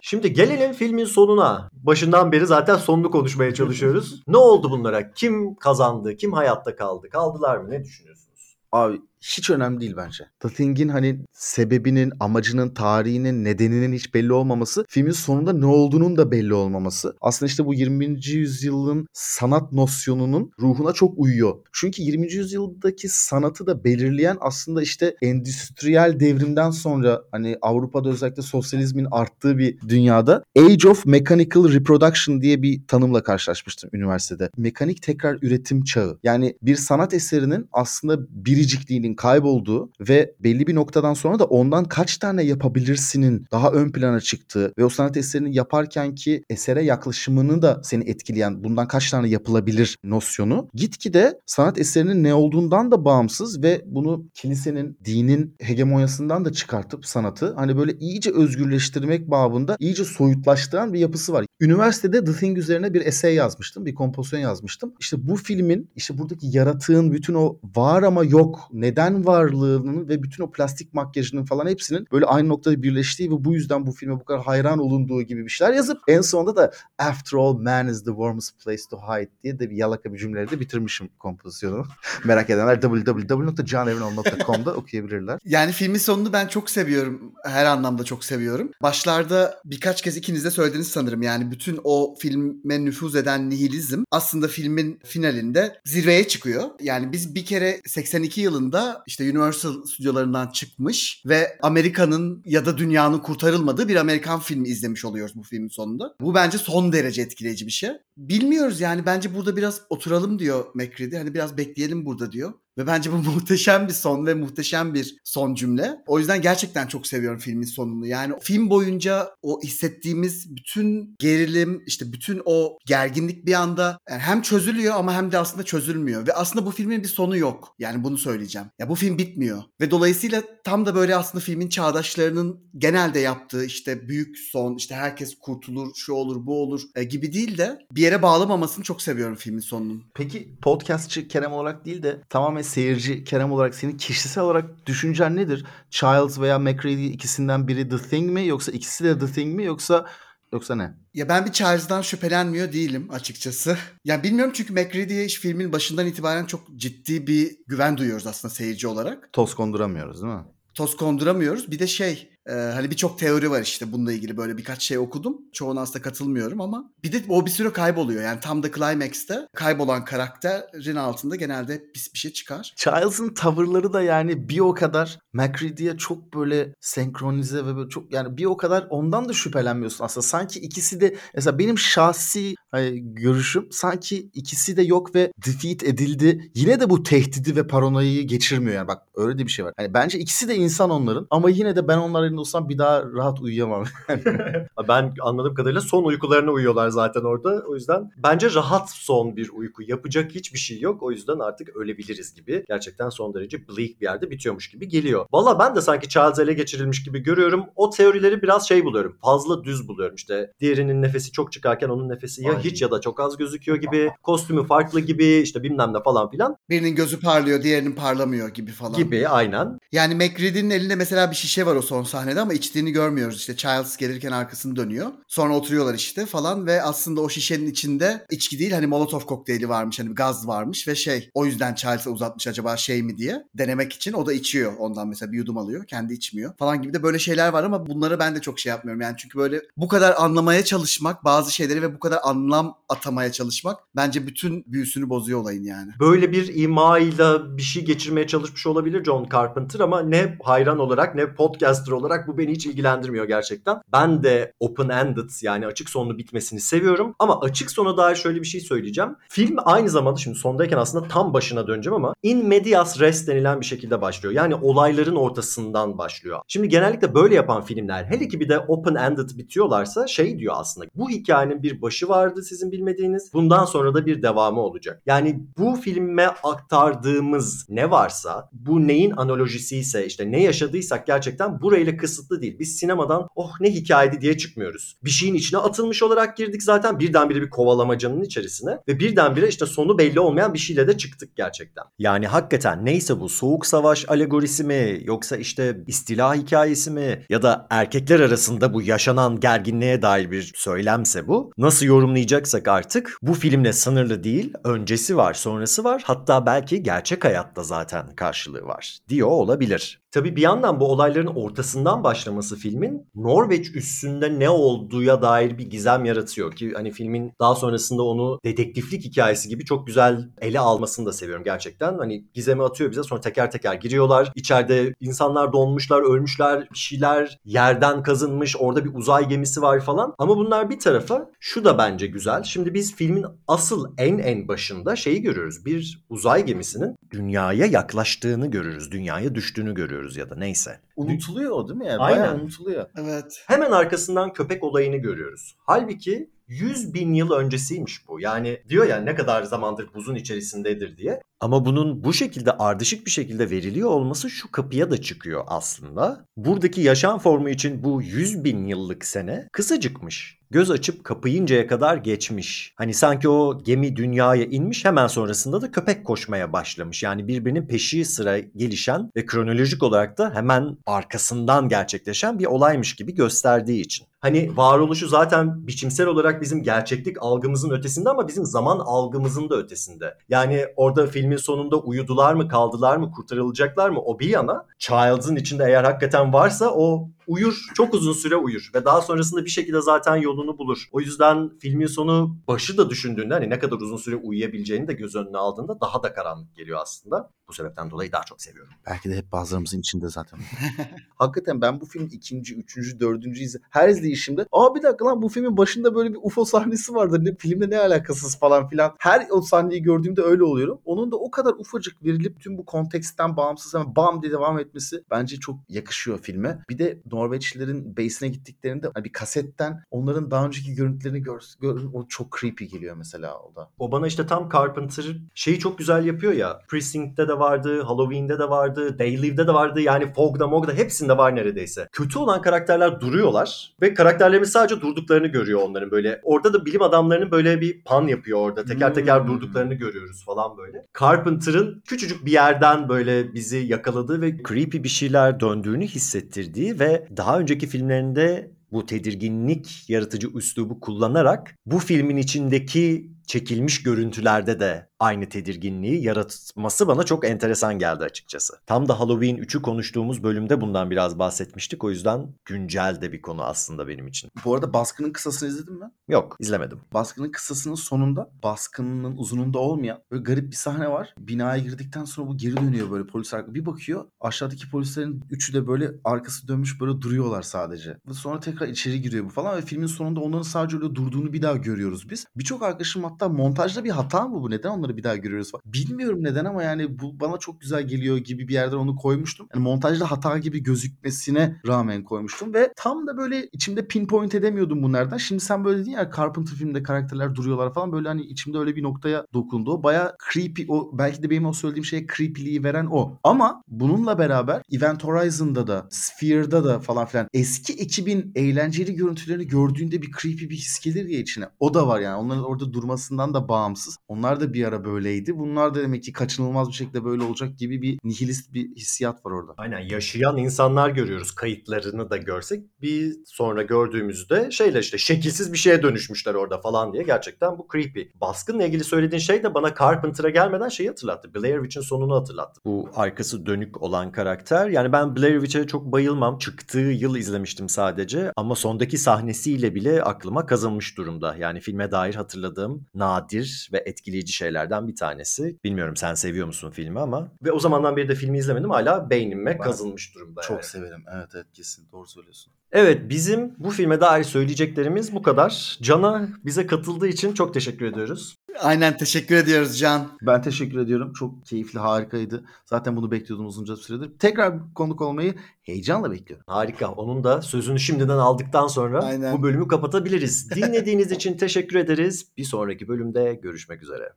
Şimdi gelelim filmin sonuna. Başından beri zaten sonunu konuşmaya çalışıyoruz. ne oldu bunlara? Kim kazandı? Kim hayatta kaldı? Kaldılar mı? Ne düşünüyorsunuz? Abi hiç önemli değil bence. The Thing'in hani sebebinin, amacının, tarihinin, nedeninin hiç belli olmaması, filmin sonunda ne olduğunun da belli olmaması. Aslında işte bu 20. yüzyılın sanat nosyonunun ruhuna çok uyuyor. Çünkü 20. yüzyıldaki sanatı da belirleyen aslında işte endüstriyel devrimden sonra hani Avrupa'da özellikle sosyalizmin arttığı bir dünyada Age of Mechanical Reproduction diye bir tanımla karşılaşmıştım üniversitede. Mekanik tekrar üretim çağı. Yani bir sanat eserinin aslında biricikliğinin eserin kaybolduğu ve belli bir noktadan sonra da ondan kaç tane yapabilirsinin daha ön plana çıktığı ve o sanat eserini yaparken ki esere yaklaşımını da seni etkileyen bundan kaç tane yapılabilir nosyonu gitgide sanat eserinin ne olduğundan da bağımsız ve bunu kilisenin, dinin hegemonyasından da çıkartıp sanatı hani böyle iyice özgürleştirmek babında iyice soyutlaştıran bir yapısı var. Üniversitede The Thing üzerine bir essay yazmıştım, bir kompozisyon yazmıştım. İşte bu filmin işte buradaki yaratığın bütün o var ama yok, neden varlığının ve bütün o plastik makyajının falan hepsinin böyle aynı noktada birleştiği ve bu yüzden bu filme bu kadar hayran olunduğu gibi bir şeyler yazıp en sonunda da After all man is the warmest place to hide diye de bir yalaka bir cümleyle de bitirmişim kompozisyonu. Merak edenler www.canevrenol.com'da okuyabilirler. Yani filmin sonunu ben çok seviyorum. Her anlamda çok seviyorum. Başlarda birkaç kez ikiniz de söylediniz sanırım. Yani bütün o filme nüfuz eden nihilizm aslında filmin finalinde zirveye çıkıyor. Yani biz bir kere 82 yılında işte Universal stüdyolarından çıkmış ve Amerika'nın ya da dünyanın kurtarılmadığı bir Amerikan filmi izlemiş oluyoruz bu filmin sonunda. Bu bence son derece etkileyici bir şey. Bilmiyoruz yani bence burada biraz oturalım diyor McCready. Hani biraz bekleyelim burada diyor. Ve bence bu muhteşem bir son ve muhteşem bir son cümle. O yüzden gerçekten çok seviyorum filmin sonunu. Yani film boyunca o hissettiğimiz bütün gerilim, işte bütün o gerginlik bir anda yani hem çözülüyor ama hem de aslında çözülmüyor. Ve aslında bu filmin bir sonu yok. Yani bunu söyleyeceğim. Ya bu film bitmiyor. Ve dolayısıyla tam da böyle aslında filmin çağdaşlarının genelde yaptığı işte büyük son, işte herkes kurtulur, şu olur, bu olur e, gibi değil de bir yere bağlamamasını çok seviyorum filmin sonunun. Peki podcastçı Kerem olarak değil de tamamen seyirci Kerem olarak senin kişisel olarak düşüncen nedir? Childs veya McCready ikisinden biri The Thing mi yoksa ikisi de The Thing mi yoksa yoksa ne? Ya ben bir Charles'dan şüphelenmiyor değilim açıkçası. Yani bilmiyorum çünkü McCready'ye filmin başından itibaren çok ciddi bir güven duyuyoruz aslında seyirci olarak. Toz konduramıyoruz değil mi? Toz konduramıyoruz. Bir de şey ee, hani birçok teori var işte bununla ilgili böyle birkaç şey okudum. Çoğuna aslında katılmıyorum ama bir de o bir süre kayboluyor. Yani tam da Climax'te kaybolan karakterin altında genelde pis bir şey çıkar. Childs'ın tavırları da yani bir o kadar McCready'ye çok böyle senkronize ve böyle çok yani bir o kadar ondan da şüphelenmiyorsun aslında. Sanki ikisi de mesela benim şahsi hani, görüşüm sanki ikisi de yok ve defeat edildi. Yine de bu tehdidi ve paranoyayı geçirmiyor yani bak öyle de bir şey var. Hani bence ikisi de insan onların ama yine de ben onların yerinde olsam bir daha rahat uyuyamam. ben anladığım kadarıyla son uykularına uyuyorlar zaten orada. O yüzden bence rahat son bir uyku. Yapacak hiçbir şey yok. O yüzden artık ölebiliriz gibi. Gerçekten son derece bleak bir yerde bitiyormuş gibi geliyor. Valla ben de sanki Charles ele geçirilmiş gibi görüyorum. O teorileri biraz şey buluyorum. Fazla düz buluyorum. İşte diğerinin nefesi çok çıkarken onun nefesi ya Aynen. hiç ya da çok az gözüküyor gibi. Kostümü farklı gibi işte bilmem ne falan filan. Birinin gözü parlıyor diğerinin parlamıyor gibi falan. Gibi aynen. Yani McReady'nin elinde mesela bir şişe var o son sahne sahnede ama içtiğini görmüyoruz. İşte Childs gelirken arkasını dönüyor. Sonra oturuyorlar işte falan ve aslında o şişenin içinde içki değil hani Molotov kokteyli varmış. Hani gaz varmış ve şey o yüzden Childs'a uzatmış acaba şey mi diye denemek için. O da içiyor ondan mesela bir yudum alıyor. Kendi içmiyor falan gibi de böyle şeyler var ama bunları ben de çok şey yapmıyorum. Yani çünkü böyle bu kadar anlamaya çalışmak bazı şeyleri ve bu kadar anlam atamaya çalışmak bence bütün büyüsünü bozuyor olayın yani. Böyle bir imayla bir şey geçirmeye çalışmış olabilir John Carpenter ama ne hayran olarak ne podcaster olarak olarak bu beni hiç ilgilendirmiyor gerçekten. Ben de open-ended yani açık sonlu bitmesini seviyorum. Ama açık sona dair şöyle bir şey söyleyeceğim. Film aynı zamanda şimdi sondayken aslında tam başına döneceğim ama in medias res denilen bir şekilde başlıyor. Yani olayların ortasından başlıyor. Şimdi genellikle böyle yapan filmler hele ki bir de open-ended bitiyorlarsa şey diyor aslında. Bu hikayenin bir başı vardı sizin bilmediğiniz. Bundan sonra da bir devamı olacak. Yani bu filme aktardığımız ne varsa bu neyin analojisi ise işte ne yaşadıysak gerçekten burayla kısıtlı değil. Biz sinemadan oh ne hikayeydi diye çıkmıyoruz. Bir şeyin içine atılmış olarak girdik zaten birdenbire bir kovalamacanın içerisine ve birdenbire işte sonu belli olmayan bir şeyle de çıktık gerçekten. Yani hakikaten neyse bu soğuk savaş alegorisi mi yoksa işte istila hikayesi mi ya da erkekler arasında bu yaşanan gerginliğe dair bir söylemse bu. Nasıl yorumlayacaksak artık bu filmle sınırlı değil. Öncesi var, sonrası var. Hatta belki gerçek hayatta zaten karşılığı var diyor olabilir. Tabii bir yandan bu olayların ortasından oradan başlaması filmin Norveç üssünde ne olduğuya dair bir gizem yaratıyor ki hani filmin daha sonrasında onu dedektiflik hikayesi gibi çok güzel ele almasını da seviyorum gerçekten. Hani gizemi atıyor bize sonra teker teker giriyorlar. İçeride insanlar donmuşlar, ölmüşler, bir şeyler yerden kazınmış, orada bir uzay gemisi var falan. Ama bunlar bir tarafa şu da bence güzel. Şimdi biz filmin asıl en en başında şeyi görüyoruz. Bir uzay gemisinin dünyaya yaklaştığını görürüz. Dünyaya düştüğünü görüyoruz ya da neyse. Unutuluyor o değil mi? Yani? Aynen. Bayağı unutuluyor. Evet. Hemen arkasından köpek olayını görüyoruz. Halbuki 100 bin yıl öncesiymiş bu. Yani diyor ya ne kadar zamandır buzun içerisindedir diye. Ama bunun bu şekilde ardışık bir şekilde veriliyor olması şu kapıya da çıkıyor aslında. Buradaki yaşam formu için bu 100 bin yıllık sene kısacıkmış. Göz açıp kapayıncaya kadar geçmiş. Hani sanki o gemi dünyaya inmiş hemen sonrasında da köpek koşmaya başlamış. Yani birbirinin peşi sıra gelişen ve kronolojik olarak da hemen arkasından gerçekleşen bir olaymış gibi gösterdiği için. Hani varoluşu zaten biçimsel olarak bizim gerçeklik algımızın ötesinde ama bizim zaman algımızın da ötesinde. Yani orada filmin sonunda uyudular mı, kaldılar mı, kurtarılacaklar mı o bir yana. Childs'ın içinde eğer hakikaten varsa o uyur, çok uzun süre uyur ve daha sonrasında bir şekilde zaten yolunu bulur. O yüzden filmin sonu başı da düşündüğünde hani ne kadar uzun süre uyuyabileceğini de göz önüne aldığında daha da karanlık geliyor aslında. Bu sebepten dolayı daha çok seviyorum. Belki de hep bazılarımızın içinde zaten. Hakikaten ben bu film ikinci, üçüncü, dördüncü izle her izleyişimde aa bir dakika lan bu filmin başında böyle bir UFO sahnesi vardı. Ne, filmle ne alakasız falan filan. Her o sahneyi gördüğümde öyle oluyorum. Onun da o kadar ufacık verilip tüm bu konteksten bağımsız hemen bam diye devam etmesi bence çok yakışıyor filme. Bir de Norveçlilerin base'ine gittiklerinde hani bir kasetten onların daha önceki görüntülerini gör, gör o çok creepy geliyor mesela o da. O bana işte tam Carpenter şeyi çok güzel yapıyor ya. Precinct'te de vardı, Halloween'de de vardı, They Live'de de vardı. Yani Fog'da Mog'da hepsinde var neredeyse. Kötü olan karakterler duruyorlar ve karakterlerimiz sadece durduklarını görüyor onların böyle. Orada da bilim adamlarının böyle bir pan yapıyor orada. Teker teker Hmm. durduklarını görüyoruz falan böyle. Carpenter'ın küçücük bir yerden böyle bizi yakaladığı ve creepy bir şeyler döndüğünü hissettirdiği ve daha önceki filmlerinde bu tedirginlik yaratıcı üslubu kullanarak bu filmin içindeki çekilmiş görüntülerde de aynı tedirginliği yaratması bana çok enteresan geldi açıkçası. Tam da Halloween 3'ü konuştuğumuz bölümde bundan biraz bahsetmiştik. O yüzden güncel de bir konu aslında benim için. Bu arada Baskın'ın kısasını izledin mi? Yok izlemedim. Baskının kısasının sonunda baskının uzununda olmayan böyle garip bir sahne var. Binaya girdikten sonra bu geri dönüyor böyle polis arka. Bir bakıyor aşağıdaki polislerin üçü de böyle arkası dönmüş böyle duruyorlar sadece. Sonra tekrar içeri giriyor bu falan ve filmin sonunda onların sadece öyle durduğunu bir daha görüyoruz biz. Birçok arkadaşım hatta montajda bir hata mı bu? Neden onları bir daha görüyoruz. Bilmiyorum neden ama yani bu bana çok güzel geliyor gibi bir yerden onu koymuştum. Yani montajda hata gibi gözükmesine rağmen koymuştum ve tam da böyle içimde pinpoint edemiyordum bunlardan. Şimdi sen böyle dedin ya Carpenter filmde karakterler duruyorlar falan böyle hani içimde öyle bir noktaya dokundu. Baya creepy o belki de benim o söylediğim şeye creepy'liği veren o. Ama bununla beraber Event Horizon'da da Sphere'da da falan filan eski ekibin eğlenceli görüntülerini gördüğünde bir creepy bir his gelir ya içine. O da var yani. Onların orada durmasından da bağımsız. Onlar da bir ara böyleydi. Bunlar da demek ki kaçınılmaz bir şekilde böyle olacak gibi bir nihilist bir hissiyat var orada. Aynen yaşayan insanlar görüyoruz. Kayıtlarını da görsek bir sonra gördüğümüzde şeyle işte şekilsiz bir şeye dönüşmüşler orada falan diye gerçekten bu creepy. Baskınla ilgili söylediğin şey de bana Carpenter'a gelmeden şeyi hatırlattı. Blair Witch'in sonunu hatırlattı. Bu arkası dönük olan karakter. Yani ben Blair Witch'e çok bayılmam. Çıktığı yıl izlemiştim sadece ama sondaki sahnesiyle bile aklıma kazınmış durumda. Yani filme dair hatırladığım nadir ve etkileyici şeylerden bir tanesi. Bilmiyorum sen seviyor musun filmi ama ve o zamandan beri de filmi izlemedim hala beynime Ben kazınmış durumda. Çok yani. severim. Evet evet kesin. Doğru söylüyorsun. Evet bizim bu filme dair söyleyeceklerimiz bu kadar. Can'a bize katıldığı için çok teşekkür ediyoruz. Aynen teşekkür ediyoruz Can. Ben teşekkür ediyorum. Çok keyifli, harikaydı. Zaten bunu bekliyordum uzunca bir süredir. Tekrar konuk olmayı heyecanla bekliyorum. Harika. Onun da sözünü şimdiden aldıktan sonra Aynen. bu bölümü kapatabiliriz. Dinlediğiniz için teşekkür ederiz. Bir sonraki bölümde görüşmek üzere.